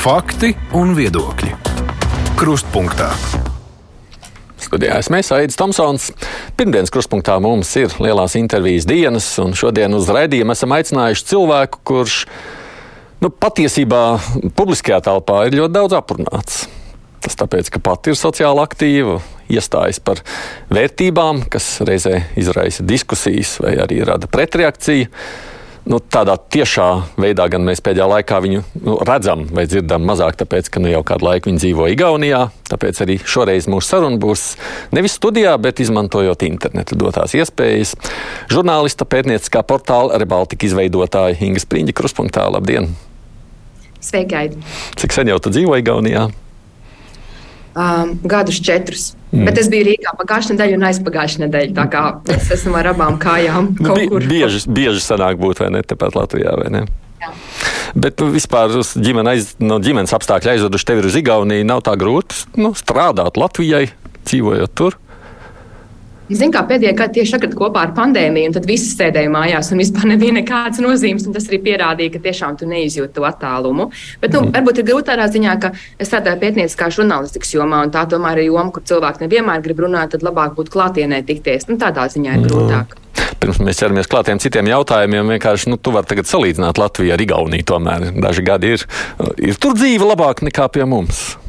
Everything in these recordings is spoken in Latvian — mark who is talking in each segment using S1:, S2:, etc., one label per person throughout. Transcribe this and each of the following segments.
S1: Fakti un viedokļi. Krustpunktā.
S2: Studijā esmu Aits Tomsons. Pirmdienas krustpunktā mums ir lielās intervijas dienas, un šodien uz raidījumu esam aicinājuši cilvēku, kurš nu, patiesībā publiskajā telpā ir ļoti daudz aprunāts. Tas tāpēc, ka pati ir sociāli aktīva, iestājas par vērtībām, kas reizē izraisa diskusijas vai arī rada pretreakciju nu, tādā tiešā veidā gan mēs pēdējā laikā viņu nu, redzam vai dzirdam mazāk, tāpēc, ka nu, jau kādu laiku viņi dzīvo Igaunijā. Tāpēc arī šoreiz mūsu saruna būs nevis studijā, bet izmantojot internetu dotās iespējas. Žurnālista pētnieciskā portāla Rebaltika izveidotāja Inga Spriņģa kruspunktā. Labdien!
S3: Sveiki!
S2: Cik sen jau tu dzīvo Igaunijā?
S3: Um, gadus četrus. Mm. Bet es biju Rīgā pagājušā nedēļa un aizpagājušā nedēļa. Tā kā es esmu ar abām kājām
S2: nu,
S3: kaut kur.
S2: Bieži, bieži sanāk būt, vai ne? Tepat Latvijā, vai ne? Jā. Bet nu, vispār ģimene aiz, no ģimenes apstākļu aizveduši tevi uz Igauniju. Nav tā grūti nu, strādāt Latvijai, dzīvojot tur.
S3: Zinu, kā pēdējā gada tieši sakrita kopā ar pandēmiju, un tad visi sēdēja mājās, un vispār nebija nekādas nozīmes. Tas arī pierādīja, ka tiešām tu neizjūti to attālumu. Bet, nu, mm. varbūt ir grūti tādā ziņā, ka es strādāju pētnieciskā žurnālistikas jomā, un tā tomēr ir joma, kur cilvēki nevienmēr grib runāt, tad labāk būtu klātienē tikties. Nu, tādā ziņā ir grūtāk.
S2: Mm. Pirms mēs ķeramies klātiem citiem jautājumiem, vienkārši nu, tu vari tagad salīdzināt Latviju ar Igauniju. Tomēr daži gadi ir, ir tur dzīve labāk nekā pie mums.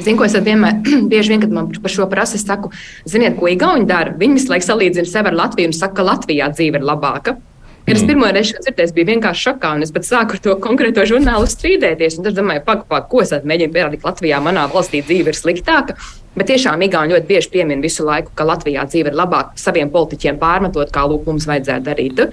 S3: Zinu, ko es vienmēr, bieži vien, kad man par šo prasu, es saku, ziniet, ko Igauni dara. Viņi visu laiku salīdzina sevi ar Latviju un saka, ka Latvijā dzīve ir labāka. Kad es mm. pirmo reizi dzirdēju, biju vienkārši šokā, un es pat sāku ar to konkrēto žurnālu strīdēties. Tad es domāju, pagaidi, pag, ko es mēģinu pierādīt, ka Latvijā manā valstī dzīve ir sliktāka. Bet tiešām Igauni ļoti bieži piemin visu laiku, ka Latvijā dzīve ir labāka, saviem politiķiem pārmetot, kā lūk, mums vajadzētu darīt.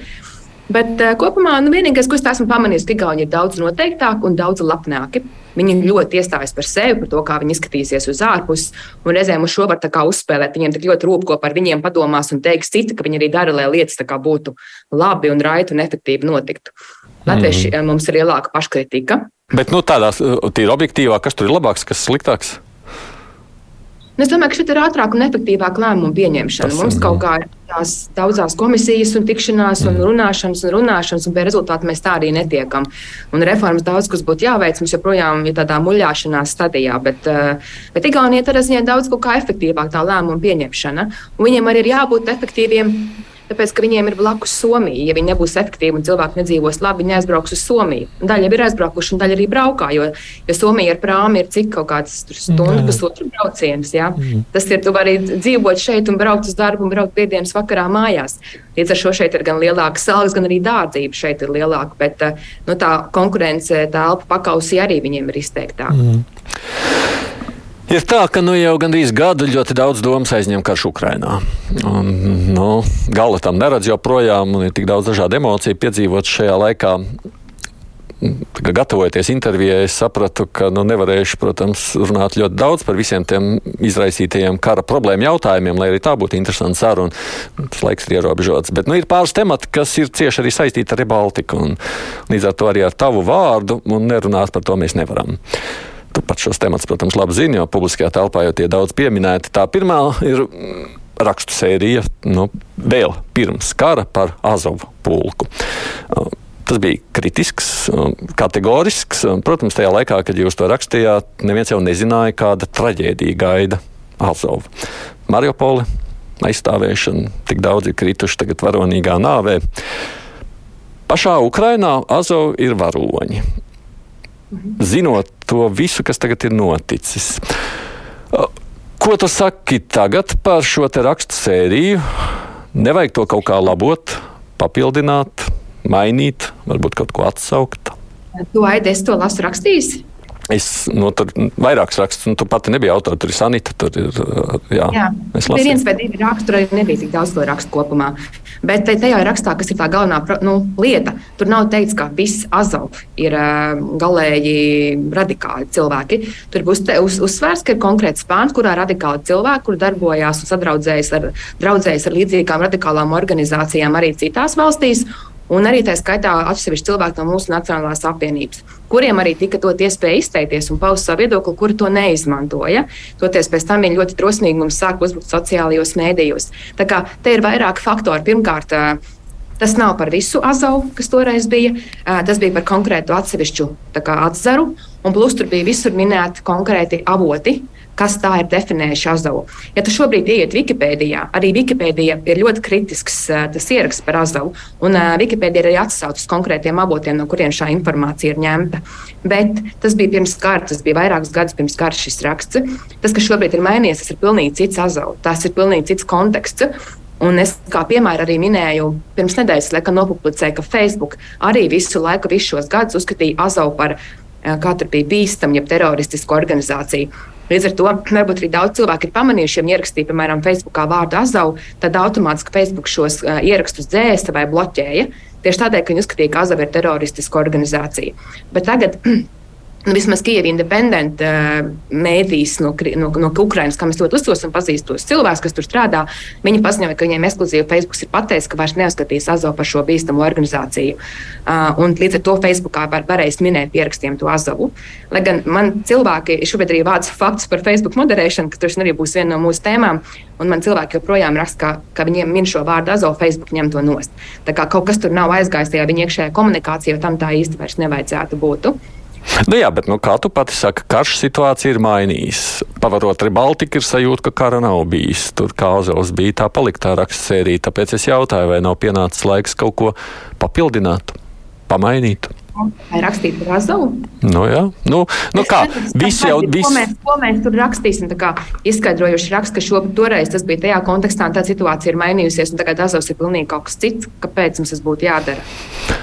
S3: Bet uh, kopumā nu, vienīgais, ko es esmu pamanījis, ka Igauni ir daudz noteiktāki un daudz lepnāki. Viņi ļoti iestājas par sevi, par to, kā viņi izskatīsies uz ārpuses. Un reizēm uz šo var uzspēlēt. Viņiem tik ļoti rūp, ko par viņiem padomās un teiks citi, ka viņi arī dara, lai lietas būtu labi un raiti un efektīvi notiktu. Latvieši mm. mums ir lielāka paškritika.
S2: Bet nu, tādā tīri objektīvā, kas tur ir labāks, kas sliktāks?
S3: Un es domāju, ka šeit ir ātrāk un efektīvāk lēmumu pieņemšana. Tas, Mums kaut kā ir tās daudzās komisijas un tikšanās un runāšanas un runāšanas, un pie rezultātu mēs tā arī netiekam. Un reformas daudz, kas būtu jāveic, mums joprojām ir tādā muļāšanās stadijā, bet, eh, bet Igaunija tādā ziņā daudz kā efektīvāk tā lēmumu pieņemšana. Un viņiem arī ir jābūt efektīviem tāpēc, ka viņiem ir blakus Somija. Ja viņi nebūs efektīvi un cilvēki nedzīvos labi, viņi aizbrauks uz Somiju. Daļa jau ir aizbraukuši, un daļa arī braukā, jo, jo Somija ar prāmi ir cik kaut kāds stundu, pusotru brauciens. Ja? Mm. Tas ir, tu vari dzīvot šeit un braukt uz darbu un braukt piekdienas vakarā mājās. Līdz ar šo šeit ir gan lielākas algas, gan arī dārdzība šeit ir lielāka, bet eh, nu, tā konkurence, tā elpa pakausī arī viņiem ir izteiktāka. Mm.
S2: Ir tā, ka nu jau gandrīz gadu ļoti daudz domas aizņem karš Ukrainā. Un, nu, gala tam neredz joprojām, un ir tik daudz dažādu emociju piedzīvot šajā laikā. Gatavojoties intervijai, es sapratu, ka nu, nevarēšu, protams, runāt ļoti daudz par visiem tiem izraisītajiem kara problēmu jautājumiem, lai arī tā būtu interesanta saruna. Tas laiks ir ierobežots. Bet nu, ir pāris temati, kas ir cieši arī saistīti ar Baltiku. Un, līdz ar to arī ar tavu vārdu, un nerunāt par to mēs nevaram. Tu pat šos temats, protams, labi zini, jo publiskajā telpā jau tie daudz pieminēti. Tā pirmā ir mm, rakstu sērija nu, vēl pirms kara par Azovu pulku. Tas bija kritisks, kategorisks. Protams, tajā laikā, kad jūs to rakstījāt, neviens jau nezināja, kāda traģēdija gaida Azovu. Mariupoli aizstāvēšana, tik daudz ir krituši tagad varonīgā nāvē. Pašā Ukrainā Azov ir varoņi zinot to visu, kas tagad ir noticis. Ko tu saki tagad par šo rakstu sēriju? Nevajag to kaut kā labot, papildināt, mainīt, varbūt kaut ko atsaukt.
S3: Tu aidi, es to lasu rakstījis.
S2: Es nu, tur vairākus rakstus, un tu pati nebija autora. Tur ir Sanita. Tur ir, jā,
S3: jā. tur ir viens vai divi raksti, tur arī nebija tik daudz to rakstu kopumā. Bet tajā rakstā, kas ir tā galvenā nu, lieta, tur nav teikts, ka viss azov ir uh, galēji radikāli cilvēki. Tur būs te, uz, uzsvērts, ka ir konkrēts pāns, kurā radikāli cilvēki, kur darbojās un sadraudzējas ar, ar līdzīgām radikālām organizācijām arī citās valstīs un arī tā skaitā atsevišķi cilvēki no mūsu Nacionālās apvienības, kuriem arī tika dot iespēja izteikties un paust savu viedokli, kuri to neizmantoja. Toties pēc tam viņi ļoti drosmīgi mums sāk uzbrukt sociālajos mēdījos. Tā kā te ir vairāki faktori. Pirmkārt, Tas nav par visu azavu, kas toreiz bija. Tas bija par konkrētu atsevišķu atzaru, un plus tur bija visur minēti konkrēti avoti, kas tā ir definējuši azavu. Ja tu šobrīd ieiet Wikipēdijā, arī Wikipēdija ir ļoti kritisks tas ieraksts par azavu, un Wikipēdija arī atsaucas uz konkrētiem avotiem, no kuriem šī informācija ir ņemta. Bet tas bija pirms kara, tas bija vairākus gadus pirms kara šis raksts. Tas, kas šobrīd ir mainījies, tas ir pilnīgi cits azavu, tas ir pilnīgi cits konteksts. Un es kā piemēru arī minēju, pirms nedēļas laikam nopublicēju, ka Facebook arī visu laiku, visus šos gadus uzskatīja Azavu par kā tur bija bīstamu, jeb teroristisku organizāciju. Līdz ar to varbūt arī daudz cilvēku ir pamanījuši, ja ierakstīja, piemēram, Facebookā vārdu Azavu, tad automātiski Facebook šos uh, ierakstus dzēsa vai bloķēja. Tieši tādēļ, ka viņi uzskatīja, ka Azava ir teroristiska organizācija. Bet tagad Nu, vismaz Krievijas independent uh, mēdīs no, no, no Ukrainas, kam es ļoti uzticos un pazīstu tos cilvēkus, kas tur strādā, viņi paziņoja, ka viņiem ekskluzīvi Facebook ir pateicis, ka vairs neuzskatīs Azovu par šo bīstamu organizāciju. Uh, līdz ar to Facebookā var, varēs minēt pierakstiem to Azovu. Lai gan man cilvēki šobrīd arī vāc faktus par Facebook moderēšanu, kas tur arī būs viena no mūsu tēmām. Un man cilvēki joprojām raksta, ka, ka viņiem min šo vārdu Azovu, Facebook ņem to nost. Tā kā kaut kas tur nav aizgājis tajā viņa iekšējā komunikācijā, tam tā īsti vairs nevajadzētu būt.
S2: Nu jā, bet nu, kā tu pati saki, karš situācija ir mainījusies. Pavarot arī Baltiku, ir sajūta, ka kara nav bijis. Tur kā Ozels bija tā paliktā raksta sērija. Tāpēc es jautāju, vai nav pienācis laiks kaut ko papildināt, pamainīt.
S3: Vai rakstīt par azalu?
S2: Nu, jā, nu, nu kā, visi jau, visi.
S3: Ko mēs, ko mēs tur rakstīsim, tā kā izskaidrojuši raksts, ka šobrīd toreiz tas bija tajā kontekstā, un tā situācija ir mainījusies, un tagad azals ir pilnīgi kaut kas cits, kāpēc mums tas būtu jādara.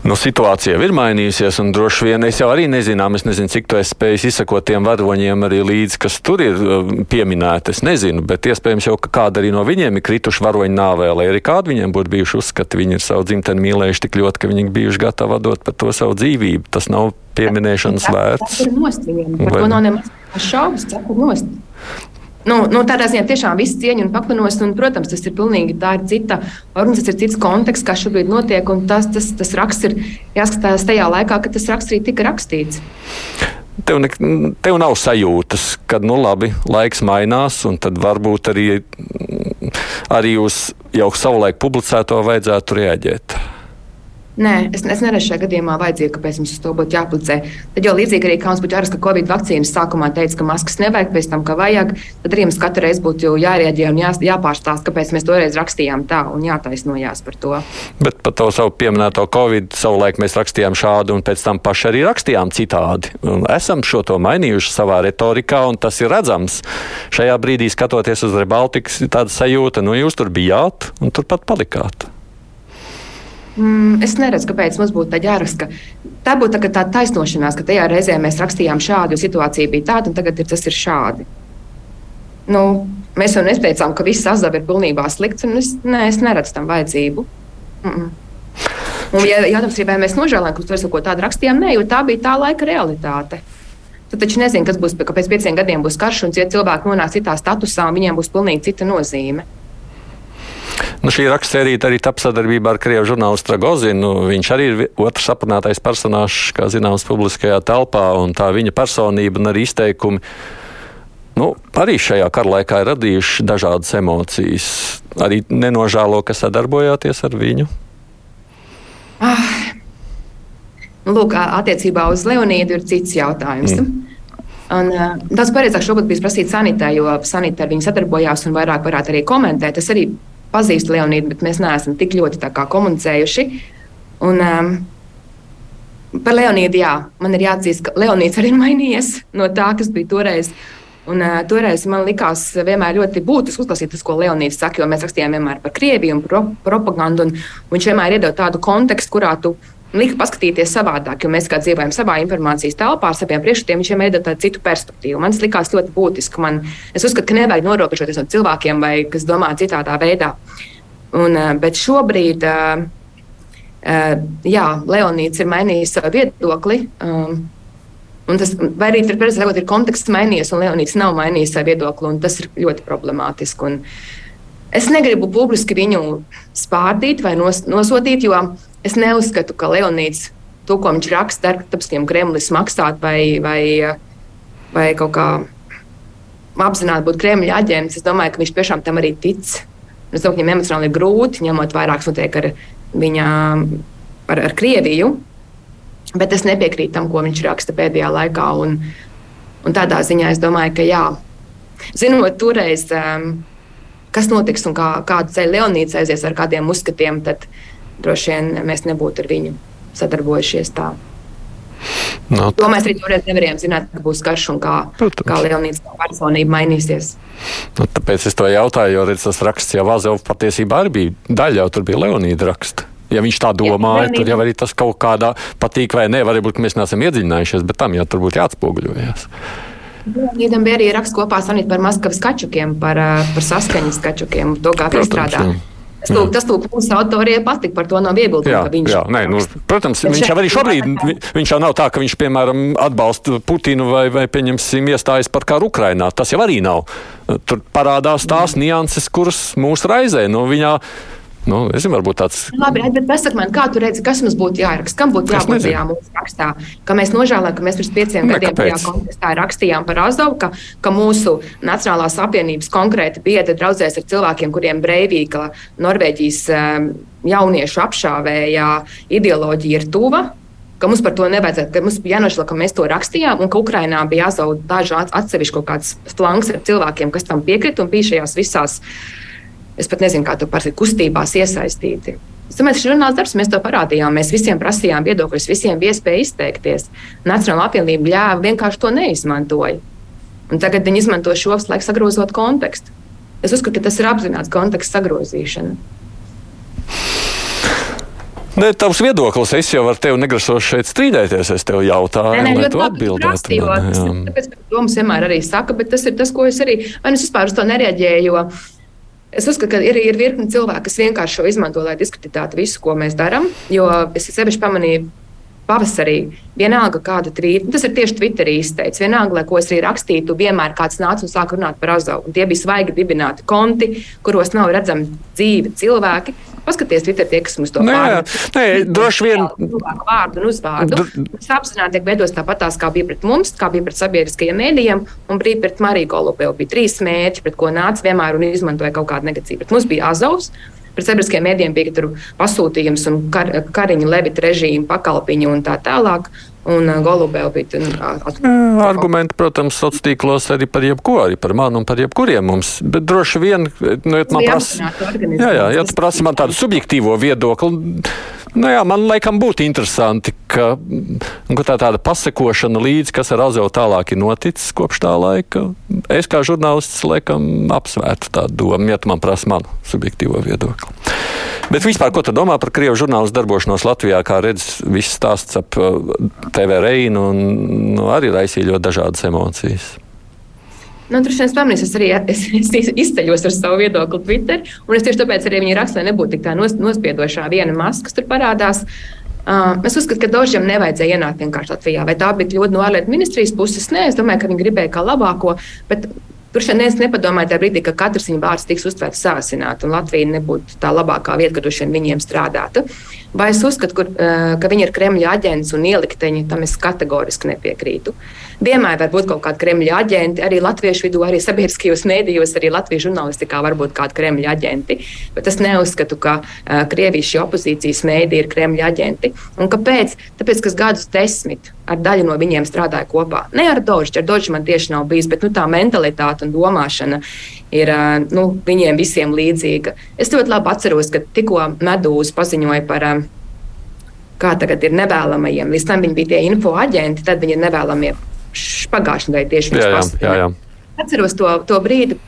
S2: Nu, situācija ir mainījusies, un droši vien es jau arī nezinu, es nezinu, cik tu esi spējis izsekot tiem varoņiem arī līdzi, kas tur ir uh, pieminēti. Es nezinu, bet iespējams jau, kāda arī no viņiem ir krituši varoņu nāvē, lai arī kādi viņiem būtu bijuši uzskati. Viņi ir savu dzimteni mīlējuši tik ļoti, ka viņi bijuši gatavi atdot par to savu dzīvību. Tas nav pieminēšanas vērts.
S3: Tas ir nost viņiem, par Vai... to nav nemaz šaubas, cepur nost. Nu, nu, tādā ziņā tiešām viss cieņa un paklanos, un, protams, tas ir pilnīgi tā ir cita organizācija, ir cits konteksts, kas šobrīd notiek, tas, tas, tas raksts ir jāskatās tajā laikā, kad tas raksts arī tika rakstīts.
S2: Tev, ne, tev nav sajūtas, ka nu, labi, laiks mainās, un tad varbūt arī, arī uz jau savulaik publicēto vajadzētu reaģēt.
S3: Nē, es, es neredzu šajā gadījumā vajadzību, kāpēc mums uz to būtu jāplicē. Tad jau līdzīgi arī, kā mums būtu jārasta, ka Covid vakcīnas sākumā teica, ka maskas nevajag, pēc tam, ka vajag, tad arī mums katru reizi būtu jārēģē un jā, jāpārstāsta, kāpēc mēs toreiz rakstījām tā un jātaisnojās par to.
S2: Bet par to savu pieminēto Covid savulaik mēs rakstījām šādu un pēc tam paši arī rakstījām citādi. Un esam šo to mainījuši savā retorikā un tas ir redzams. Šajā brīdī skatoties uz Rebaltikas, tāda sajūta, nu jūs tur bijāt un turpat palikāt.
S3: Mm, es neredzu, kāpēc mums būtu tā jāraksta. Tā būtu tā, tā taisnošanās, ka tajā reizē mēs rakstījām šādu, jo situācija bija tāda, un tagad ir, tas ir šādi. Nu, mēs jau neteicām, ka viss azava ir pilnībā slikts, un es, ne, es neredzu tam vajadzību. Mm -mm. Un, ja jautājums ir, vai mēs nožēlojam, ka mēs kaut tādu rakstījām, nē, jo tā bija tā laika realitāte. Tu taču nezini, kas būs, pēc pieciem gadiem būs karš, un ja cilvēki nonāks citā statusā, un viņiem būs pilnīgi cita nozīme.
S2: Nu, šī rakstsērija arī tap sadarbībā ar krievu žurnālistu Ragozinu. Nu, viņš arī ir otrs aprunātais personāžs, kā zināms, publiskajā telpā, un tā viņa personība un arī izteikumi. Nu, arī šajā kara laikā ir radījuši dažādas emocijas. Arī nenožēlo, ka sadarbojāties ar viņu.
S3: Ah. Lūk, attiecībā uz Leonīdu ir cits jautājums. Mm. Un, tas pareizāk šobrīd bija prasīt sanitē, jo sanitē ar viņu sadarbojās un vairāk varētu arī komentēt. Es arī pazīstu Leonīdu, bet mēs neesam tik ļoti komunicējuši. Un, um, par Leonīdu, jā, man ir jāatzīst, ka Leonīds arī ir mainījies no tā, kas bija toreiz. Un, uh, toreiz man likās vienmēr ļoti būtiski uzklausīt tas, ko Leonīds saka, jo mēs rakstījām vienmēr par Krieviju un pro propagandu. Un, viņš vienmēr iedod tādu kontekstu, kurā tu lika paskatīties savādāk, jo mēs kā dzīvojam savā informācijas telpā ar saviem priekšstatiem, viņš vienmēr ir tāda citu perspektīvu. Man tas likās ļoti būtiski. Man, es uzskatu, ka nevajag norobežoties no cilvēkiem, vai kas domā citādā veidā. Un, eh, bet šobrīd, eh, eh, jā, Leonīds ir mainījis savu viedokli. Un tas, vai arī tur precīzāk ir konteksts mainījies, un Leonīds nav mainījis savu viedokli, un tas ir ļoti problemātiski. Un es negribu publiski viņu spārdīt vai nos, nosodīt, jo Es neuzskatu, ka Leonīds to, ko viņš raksta, darbskiem Kremlis maksāt vai, vai, vai kaut kā apzināti būt Kremļa aģents. Es domāju, ka viņš tiešām tam arī tic. Es domāju, ka viņam emocionāli ir grūti, ņemot vairāk notiek ar viņa, ar, ar Krieviju. Bet es nepiekrītu tam, ko viņš raksta pēdējā laikā. Un, un tādā ziņā es domāju, ka jā, zinot toreiz, um, kas notiks un kā, kādu ceļu Leonīds aizies ar kādiem uzskatiem, tad droši vien mēs nebūtu ar viņu sadarbojušies tā. No, to mēs arī toreiz nevarējām zināt, ka būs karš un kā, Protams. kā Leonīds personība mainīsies.
S2: Nu, tāpēc es to jautāju, jo redz, tas raksts jau Vāzovs patiesībā arī bija daļa, jau tur bija Leonīda raksts. Ja viņš tā domāja, Jā, tad jau arī tas kaut kādā patīk vai nē, varbūt mēs neesam iedziļinājušies, bet tam jau tur būtu jāatspoguļojas.
S3: Leonīdam bija arī raksts kopā par Maskavas kačukiem, par, par saskaņas kačukiem, to kā tie strādā. Jā. Tas, lūk, tas lūk, mūsu autoriem patīk, par to nav iebildumu. Jā, viņš,
S2: jā nē, nu, protams, viņš jau arī šobrīd, viņš jau nav tā, ka viņš, piemēram, atbalsta Putinu vai, vai pieņemsim, iestājas par karu Ukrainā. Tas jau arī nav. Tur parādās tās nianses, kuras mūs raizē. Nu, viņā, Nu, es nezinu, varbūt tāds.
S3: Labi, bet pasaka man, kā tu redzi, kas mums būtu jāraksta? Kam būtu jābūt tajā mūsu rakstā? Ka mēs nožēlojam, ka mēs pirms pieciem ne, gadiem tajā kontekstā rakstījām par Azovu, ka, ka mūsu Nacionālās apvienības konkrēti biedri draudzēs ar cilvēkiem, kuriem Breivīka, Norvēģijas um, jauniešu apšāvēja ideoloģija ir tuva, ka mums par to nevajadzētu, ka mums bija jānošķir, ka mēs to rakstījām, un ka Ukrainā bija jāzaud daži atsevišķi kaut kāds flanks ar cilvēkiem, kas tam piekrita un bija šajās visās Es pat nezinu, kā to parasti kustībās iesaistīti. Es domāju, ka žurnāls darbs mēs to parādījām. Mēs visiem prasījām viedokļus, visiem bija iespēja izteikties. Nacionāla apvienība ļāva vienkārši to neizmantoja. Un tagad viņi izmanto šo laiku sagrozot kontekstu. Es uzskatu, ka tas ir apzināts konteksta sagrozīšana.
S2: Nē, tavs viedoklis, es jau ar tevi negrasos šeit strīdēties. Es tev jautāju, nē, nē, lai tu atbildētu.
S3: Tāpēc, ka to mums vienmēr arī saka, bet tas ir tas, ko es arī, vai nu es vispār uz to nereaģēju, jo Es uzskatu, ka ir, ir virkni cilvēki, kas vienkārši šo izmanto, lai diskutētu visu, ko mēs darām. Jo es sevišķi pamanīju pavasarī, vienalga kāda tvīta, tas ir tieši Twitterī izteicis, vienalga, lai ko es arī rakstītu, vienmēr kāds nāca un sāka runāt par azavu. Tie bija svaigi dibināti konti, kuros nav redzami dzīvi cilvēki, Paskaties, Twitter tie, kas mums to
S2: pārmet. Nē, droši vien.
S3: Vārdu un uzvārdu. Tas apzināti tiek veidots tāpatās, kā bija pret mums, kā bija pret sabiedriskajiem mēdījiem, un bija pret Mariju Golubēvu. Bija trīs mērķi, pret ko nāca vienmēr un izmantoja kaut kādu negatīvu. Pret mums bija Azovs. Pret sabiedriskajiem mēdījiem bija pasūtījums un kar, kariņu, levita režīmu, pakalpiņu un tā tālāk un Golubēlu bija.
S2: Nu, argumenti, protams, sociālos tīklos arī par jebko, arī par mani un par jebkuriem mums. Bet droši vien, nu, ja man prasa, jā, jā, ja tu prasi man tādu subjektīvo viedokli, Nu jā, man liekas, būtu interesanti, ka, ka tā tāda pasekošana līdzi, kas ar Azovu tālāk ir noticis kopš tā laika. Es kā žurnālists laikam apsvērtu tādu domu, ja tu man prasa manu subjektīvo viedokli. Bet vispār, ko tu domā par krievu žurnālistu darbošanos Latvijā, kā redz, viss stāsts ap uh, TV reinu un nu, arī raisīja ļoti dažādas emocijas.
S3: Nu, Tur šodien pamanīs, es arī es, es izceļos ar savu viedokli Twitter, un es tieši tāpēc arī viņa rakstā nebūtu tik tā nos, nospiedošā viena maska, kas tur parādās. Uh, es uzskatu, ka Dožam nevajadzēja ienākt vienkārši Latvijā. Vai tā bija kļūda no ārlietu ministrijas puses? Nē, es domāju, ka viņi gribēja kā labāko, Tur šodien nepadomāja tajā brīdī, ka katrs viņa vārds tiks uztvērts sāsināti, un Latvija nebūtu tā labākā vieta, kur viņiem strādātu. Vai es uzskatu, kur, eh, ka viņi ir Kremļa aģents un ielikteņi, tam es kategoriski nepiekrītu. Vienmēr var būt kaut kādi Kremļa aģenti, arī latviešu vidū, arī sabiedriskajos mēdījos, arī Latvijas žurnālistikā var būt kādi Kremļa aģenti. Bet es neuzskatu, ka uh, Krievijas opozīcijas mēdī ir Kremļa aģenti. Un kāpēc? Tāpēc, ka gadus desmit ar daļu no viņiem strādāja kopā. Ne ar Dožu, ar Dožu man tieši nav bijis, bet nu, tā mentalitāte un domāšana ir uh, nu, viņiem visiem līdzīga. Es ļoti labi atceros, ka tikko Medūza paziņoja par uh, kā tagad ir nevēlamajiem. Līdz tam viņi bija tie info aģenti, tad viņi ir nevēlamie pagājušajā nedēļā tieši
S2: jā, jā, jā, jā.
S3: Atceros to, to brīdi.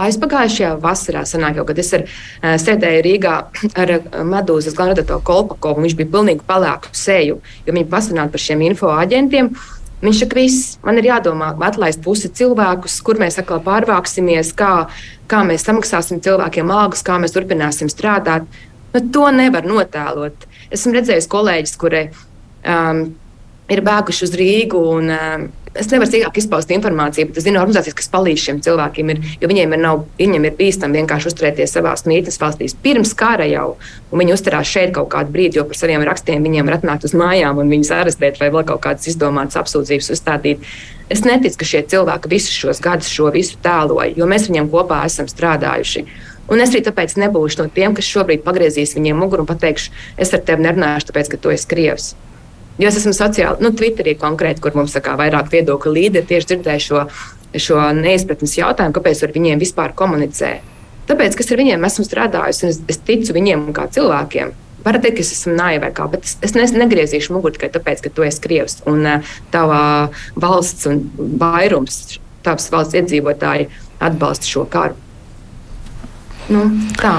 S3: Aizpagājušajā vasarā sanāk, jau, kad es ar, uh, sēdēju Rīgā ar uh, Medūzas galveno redaktoru Kolpakovu. Viņš bija pilnīgi palēku seju, jo viņi pasarunāja par šiem info aģentiem. Viņš saka, viss, man ir jādomā, atlaist pusi cilvēkus, kur mēs atkal pārvāksimies, kā, kā mēs samaksāsim cilvēkiem algas, kā mēs turpināsim strādāt. Nu, to nevar notēlot. Esmu redzējis kolēģis, kuri um, ir bēguši uz Rīgu. Un, um, Es nevaru sīkāk izpaust informāciju, bet es zinu organizācijas, kas palīdz šiem cilvēkiem. Ir, jo viņiem ir, nav, viņiem ir bīstami vienkārši uzturēties savā mītnes valstīs pirms kara jau. Viņi uzturās šeit kaut kādu brīdi, jo par saviem rakstiem viņiem var atnākt uz mājām un viņus arestēt vai vēl kaut kādas izdomātas apsūdzības uzstādīt. Es neticu, ka šie cilvēki visus šos gadus šo visu tēloja, jo mēs viņiem kopā esam strādājuši. Un es arī tāpēc nebūšu no tiem, kas šobrīd pagriezīs viņiem muguru un pateikšu, es ar tevi nerunāšu, tāpēc, ka tu esi krievs. Jo es esmu sociāli, nu, Twitterī konkrēti, kur mums kā, vairāk viedokļu līderi tieši dzirdēju šo, šo neizpratnes jautājumu, kāpēc ar viņiem vispār komunicē. Tāpēc, kas ar viņiem esmu strādājusi, un es, es ticu viņiem kā cilvēkiem. Var teikt, ka es esmu naiva, kā, bet es, es negriezīšu muguru tikai tāpēc, ka tu esi krievs un uh, tava valsts un vairums, tavs valsts iedzīvotāji atbalsta šo karu. Nu, tā.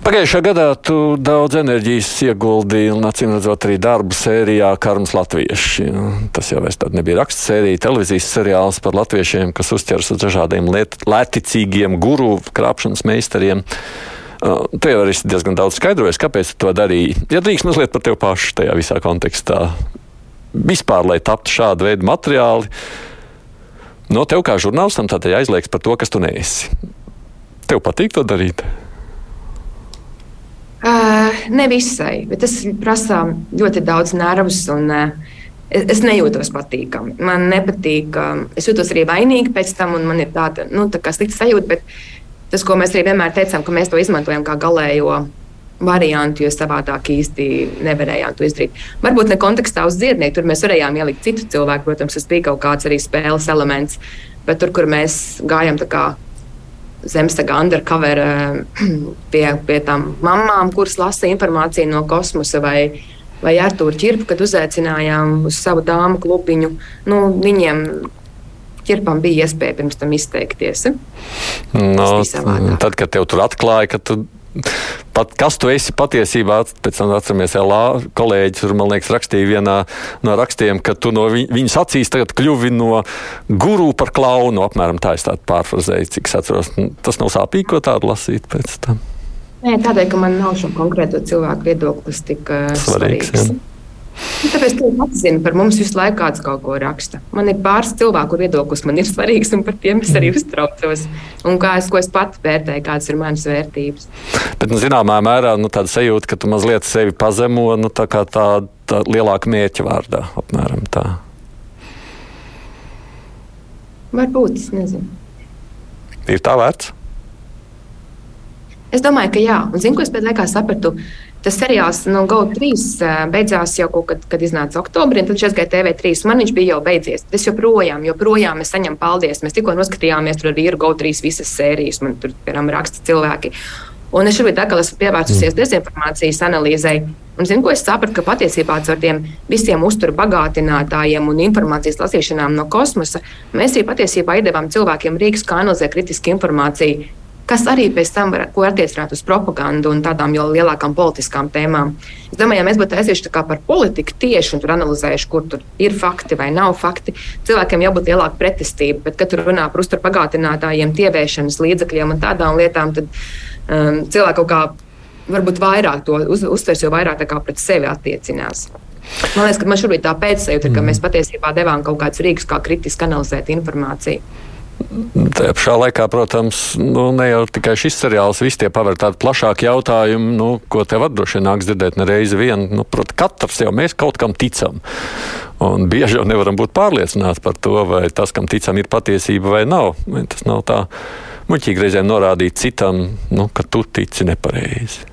S2: Pagājušā gadā tu daudz enerģijas ieguldīji un, acīm redzot, arī darbu sērijā Karmas Latvieši. Tas jau nebija raksts sērija, televīzijas seriāls par latviešiem, kas uzķeras uz dažādiem lēticīgiem guru krāpšanas meistariem. Uh, tu jau arī diezgan daudz skaidrojies, kāpēc tu to darīji. Ja drīkst mazliet par tevi pašu tajā visā kontekstā. Vispār, lai taptu šāda veida materiāli, no tev kā žurnālistam, tad aizliegts par to, kas tu neesi. Tev patīk to darīt?
S3: Uh, ne visai, bet tas prasa ļoti daudz nervus. Un, uh, es, es nejūtos patīkami. Man nepatīk. Uh, es jūtos arī vainīgi pēc tam, un man ir tāda nu, tā slikta sajūta. Bet tas, ko mēs arī vienmēr teicām, ka mēs to izmantojam kā galējo variantu, jo savādāk īsti nevarējām to izdarīt. Varbūt ne kontekstā uz dziednieku, tur mēs varējām ielikt citu cilvēku, protams, tas bija kaut kāds arī spēles elements, bet tur, kur mēs gājām tā kā Zemestaga undercover eh, pie, pie tām mamām, kuras lasa informāciju no kosmosa, vai, vai Arthuru Čirpu, kad uzaicinājām uz savu dāmu klubiņu. Nu, viņiem ķirpam bija iespēja pirms tam izteikties.
S2: No, tad, kad tev tur atklāja, ka tu Pat, kas tu esi patiesībā? Pēc tam atceramies, LA kolēģis tur, man liekas, rakstīja vienā no rakstiem, ka tu no vi, viņas acīs tagad kļuvi no guru par klaunu. Apmēram tā es tādu pārfrazēju, cik es atceros. Tas nav sāpīgi, ko tādu lasīt pēc tam.
S3: Nē, tādēļ, ka man nav šo konkrēto cilvēku viedoklis tik uh, svarīgs. svarīgs. Nu, tāpēc tu pats zini, par mums visu laiku kāds kaut ko raksta. Man ir pāris cilvēku viedoklis, man ir svarīgs, un par tiem es arī uztraucos. Un kā es, es pats vērtēju, kādas ir manas vērtības.
S2: Bet, nu, zināmā mērā, nu, tāda sajūta, ka tu mazliet sevi pazemo, nu, tā kā tā, tā lielāka mērķa vārdā, apmēram tā.
S3: Varbūt, es nezinu.
S2: Ir tā vērts?
S3: Es domāju, ka jā. Un zinu, ko es pēc laikā sapratu. Tas seriāls no GO3 beidzās jau kaut kad, kad iznāca oktobrī, un tad es gāju TV3. Man viņš bija jau beidzies. Es joprojām, joprojām es saņemu paldies. Mēs tikko noskatījāmies tur ar vīru GO3 visas sērijas. Man tur, piemēram, raksta cilvēki. Un es šobrīd atkal esmu pievērsusies mm. dezinformācijas analīzei. Un zinu, ko es sapratu, ka patiesībā ar tiem visiem uzturu bagātinātājiem un informācijas lasīšanām no kosmosa mēs arī patiesībā iedavām cilvēkiem rīks, kā analizēt kritiski informāciju kas arī pēc tam var, attiecināt uz propagandu un tādām jau lielākām politiskām tēmām. Es domāju, ja mēs būtu aizieši par politiku tieši un analizējuši, kur tur ir fakti vai nav fakti, cilvēkiem jābūt lielāka pretestība. Bet, kad tur runā par uzturu pagātinātājiem, tievēršanas līdzekļiem un tādām lietām, tad um, cilvēki kaut kā varbūt vairāk to uz, uztvers, jo vairāk pret sevi attiecinās. Man liekas, ka man šobrīd tā pēcsajūta ir, ka mm. mēs patiesībā devām kaut kādus rīkus, kā kritiski analizēt informāciju.
S2: Tajā pašā laikā, protams, nu, ne jau tikai šis seriāls, visi tie paver tādu plašāku jautājumu, nu, ko tev droši vien nāks dzirdēt ne reizi vien. Nu, prot, katrs jau mēs kaut kam ticam. Un bieži jau nevaram būt pārliecināti par to, vai tas, kam ticam, ir patiesība vai nav. Tas nav tā muļķīgi reizēm norādīt citam, nu, ka tu tici nepareizi.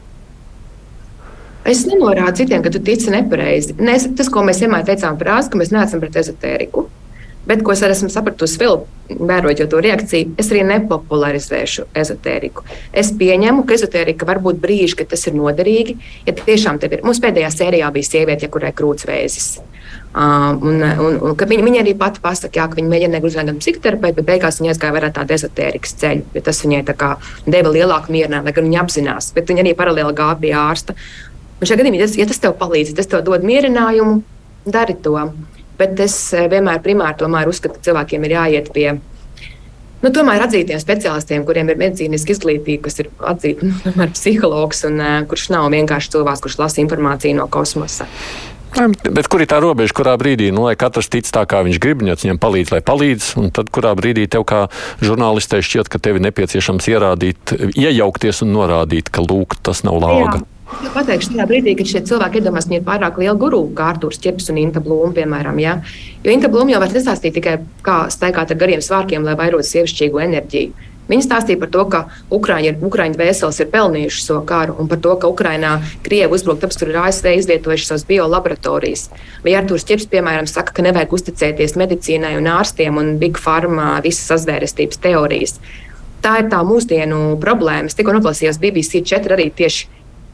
S3: Es nenorādu citiem, ka tu tici nepareizi. Nes, tas, ko mēs vienmēr teicām frāzi, ka mēs neesam pret ezotēriku. Bet, ko es arī esmu sapratusi, vēl vērojot to reakciju, es arī nepopularizēšu ezotēriku. Es pieņemu, ka ezotērika var būt brīži, kad tas ir noderīgi. Ja tiešām tev ir, mums pēdējā sērijā bija sieviete, kurai krūtsvēzis. Uh, un, un, un, viņa, viņa arī pati pasakā, ka viņa mēģināja gluži gan psihoterapeitu, bet beigās viņa aizgāja vairāk tādu ezotērikas ceļu. Tas viņai deva lielāku mieru, lai gan viņa apzinās, bet viņa arī paralēli gāja pie ārsta. Un šajā gadījumā, ja tas tev palīdz, tas tev dod mierinājumu, dari to. Bet es eh, vienmēr primāri tomēr uzskatu, ka cilvēkiem ir jāiet pie nu, tomēr atzītiem speciālistiem, kuriem ir medicīniska izglītība, kas ir atzīta nu, tomēr, psihologs un uh, kurš nav vienkārši cilvēks, kurš lasa informāciju no kosmosa.
S2: Bet kur ir tā robeža, kurā brīdī, nu, lai katrs tic tā, kā viņš grib, ja viņam palīdz, lai palīdz, un tad kurā brīdī tev kā žurnālistē šķiet, ka tev ir nepieciešams ierādīt, iejaukties un norādīt, ka lūk, tas nav lauga. Jā.
S3: Es pateikšu, tajā brīdī, kad šie cilvēki iedomās, ka viņi ir pārāk lieli guru, kā Arthurs Čeps un Inta Blūma, piemēram. Ja? Jo Inta Blūma jau var nestāstīt tikai, kā staigāt ar gariem svārkiem, lai vairotu sievišķīgo enerģiju. Viņi stāstīja par to, ka Ukraiņa, Ukraiņa vēseles ir pelnījuši šo so karu un par to, ka Ukrainā Krievi uzbruk, tāpēc, ka ir ASV izvietojuši savas biolaboratorijas. Vai Artūrs Čips, piemēram, saka, ka nevajag uzticēties medicīnai un ārstiem un Big Pharma visas sazvērestības teorijas. Tā ir tā mūsdienu problēma. Es tikko noklausījos BBC 4 arī tieši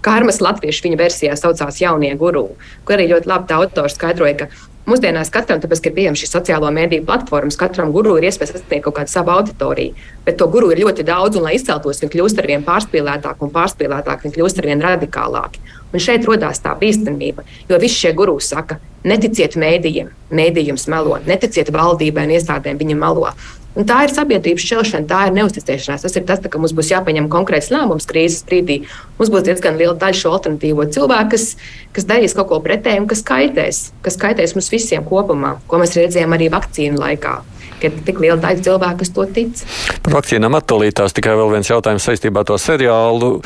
S3: Kārmas latviešu viņa versijā saucās Jaunie guru, kur arī ļoti labi tā autors skaidroja, ka Mūsdienās katram, tāpēc, ka ir pieejama šī sociālo mediju platformas, katram guru ir iespēja sasniegt kaut kādu savu auditoriju. Bet to guru ir ļoti daudz, un, lai izceltos, viņi kļūst ar vien pārspīlētāki un pārspīlētāki, viņi kļūst ar vien radikālāki. Un šeit radās tā bīstamība, jo visi šie guru saka, neticiet mēdījiem, mēdījums melo, neticiet valdībai un iestādēm, viņi melo. Un tā ir sabiedrības šķelšana, tā ir neusticēšanās. Tas ir tas, ka mums būs jāpieņem konkrēts lēmums krīzes brīdī. Mums būs diezgan liela daļa šo alternatīvo cilvēku, kas, kas darīs kaut ko pretēju un kas kaitēs, kas kaitēs mums visiem kopumā, ko mēs redzējām arī vakcīnu laikā. Kad tik liela daļa cilvēku, kas to tic.
S2: Par vakcīnām attīstās tikai vēl viens jautājums saistībā ar to seriālu.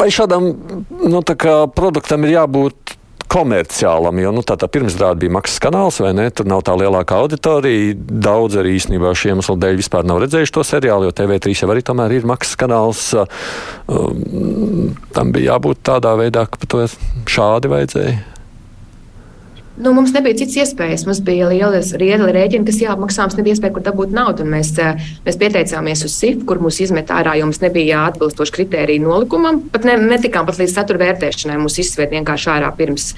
S2: Vai šādam nu, produktam ir jābūt komerciālam, jo nu, tā, tā pirmsrāde bija maksas kanāls, vai ne? Tur nav tā lielākā auditorija. Daudz arī īstenībā šī iemesla dēļ vispār nav redzējuši to seriālu, jo TV3 jau arī tomēr ir maksas kanāls. Um, tam bija jābūt tādā veidā, ka to šādi vajadzēja.
S3: Nu, mums nebija citas iespējas. Mums bija lielas riedli rēķini, kas jāapmaksā. Mums nebija iespēja, kur dabūt naudu. Mēs, eh, mēs pieteicāmies uz SIF, kur mūs izmet ārā, jo mums nebija atbilstoši kritēriju nolikumam. Pat ne, netikām pat līdz satura vērtēšanai. Mūs izsvērt vienkārši ārā pirms.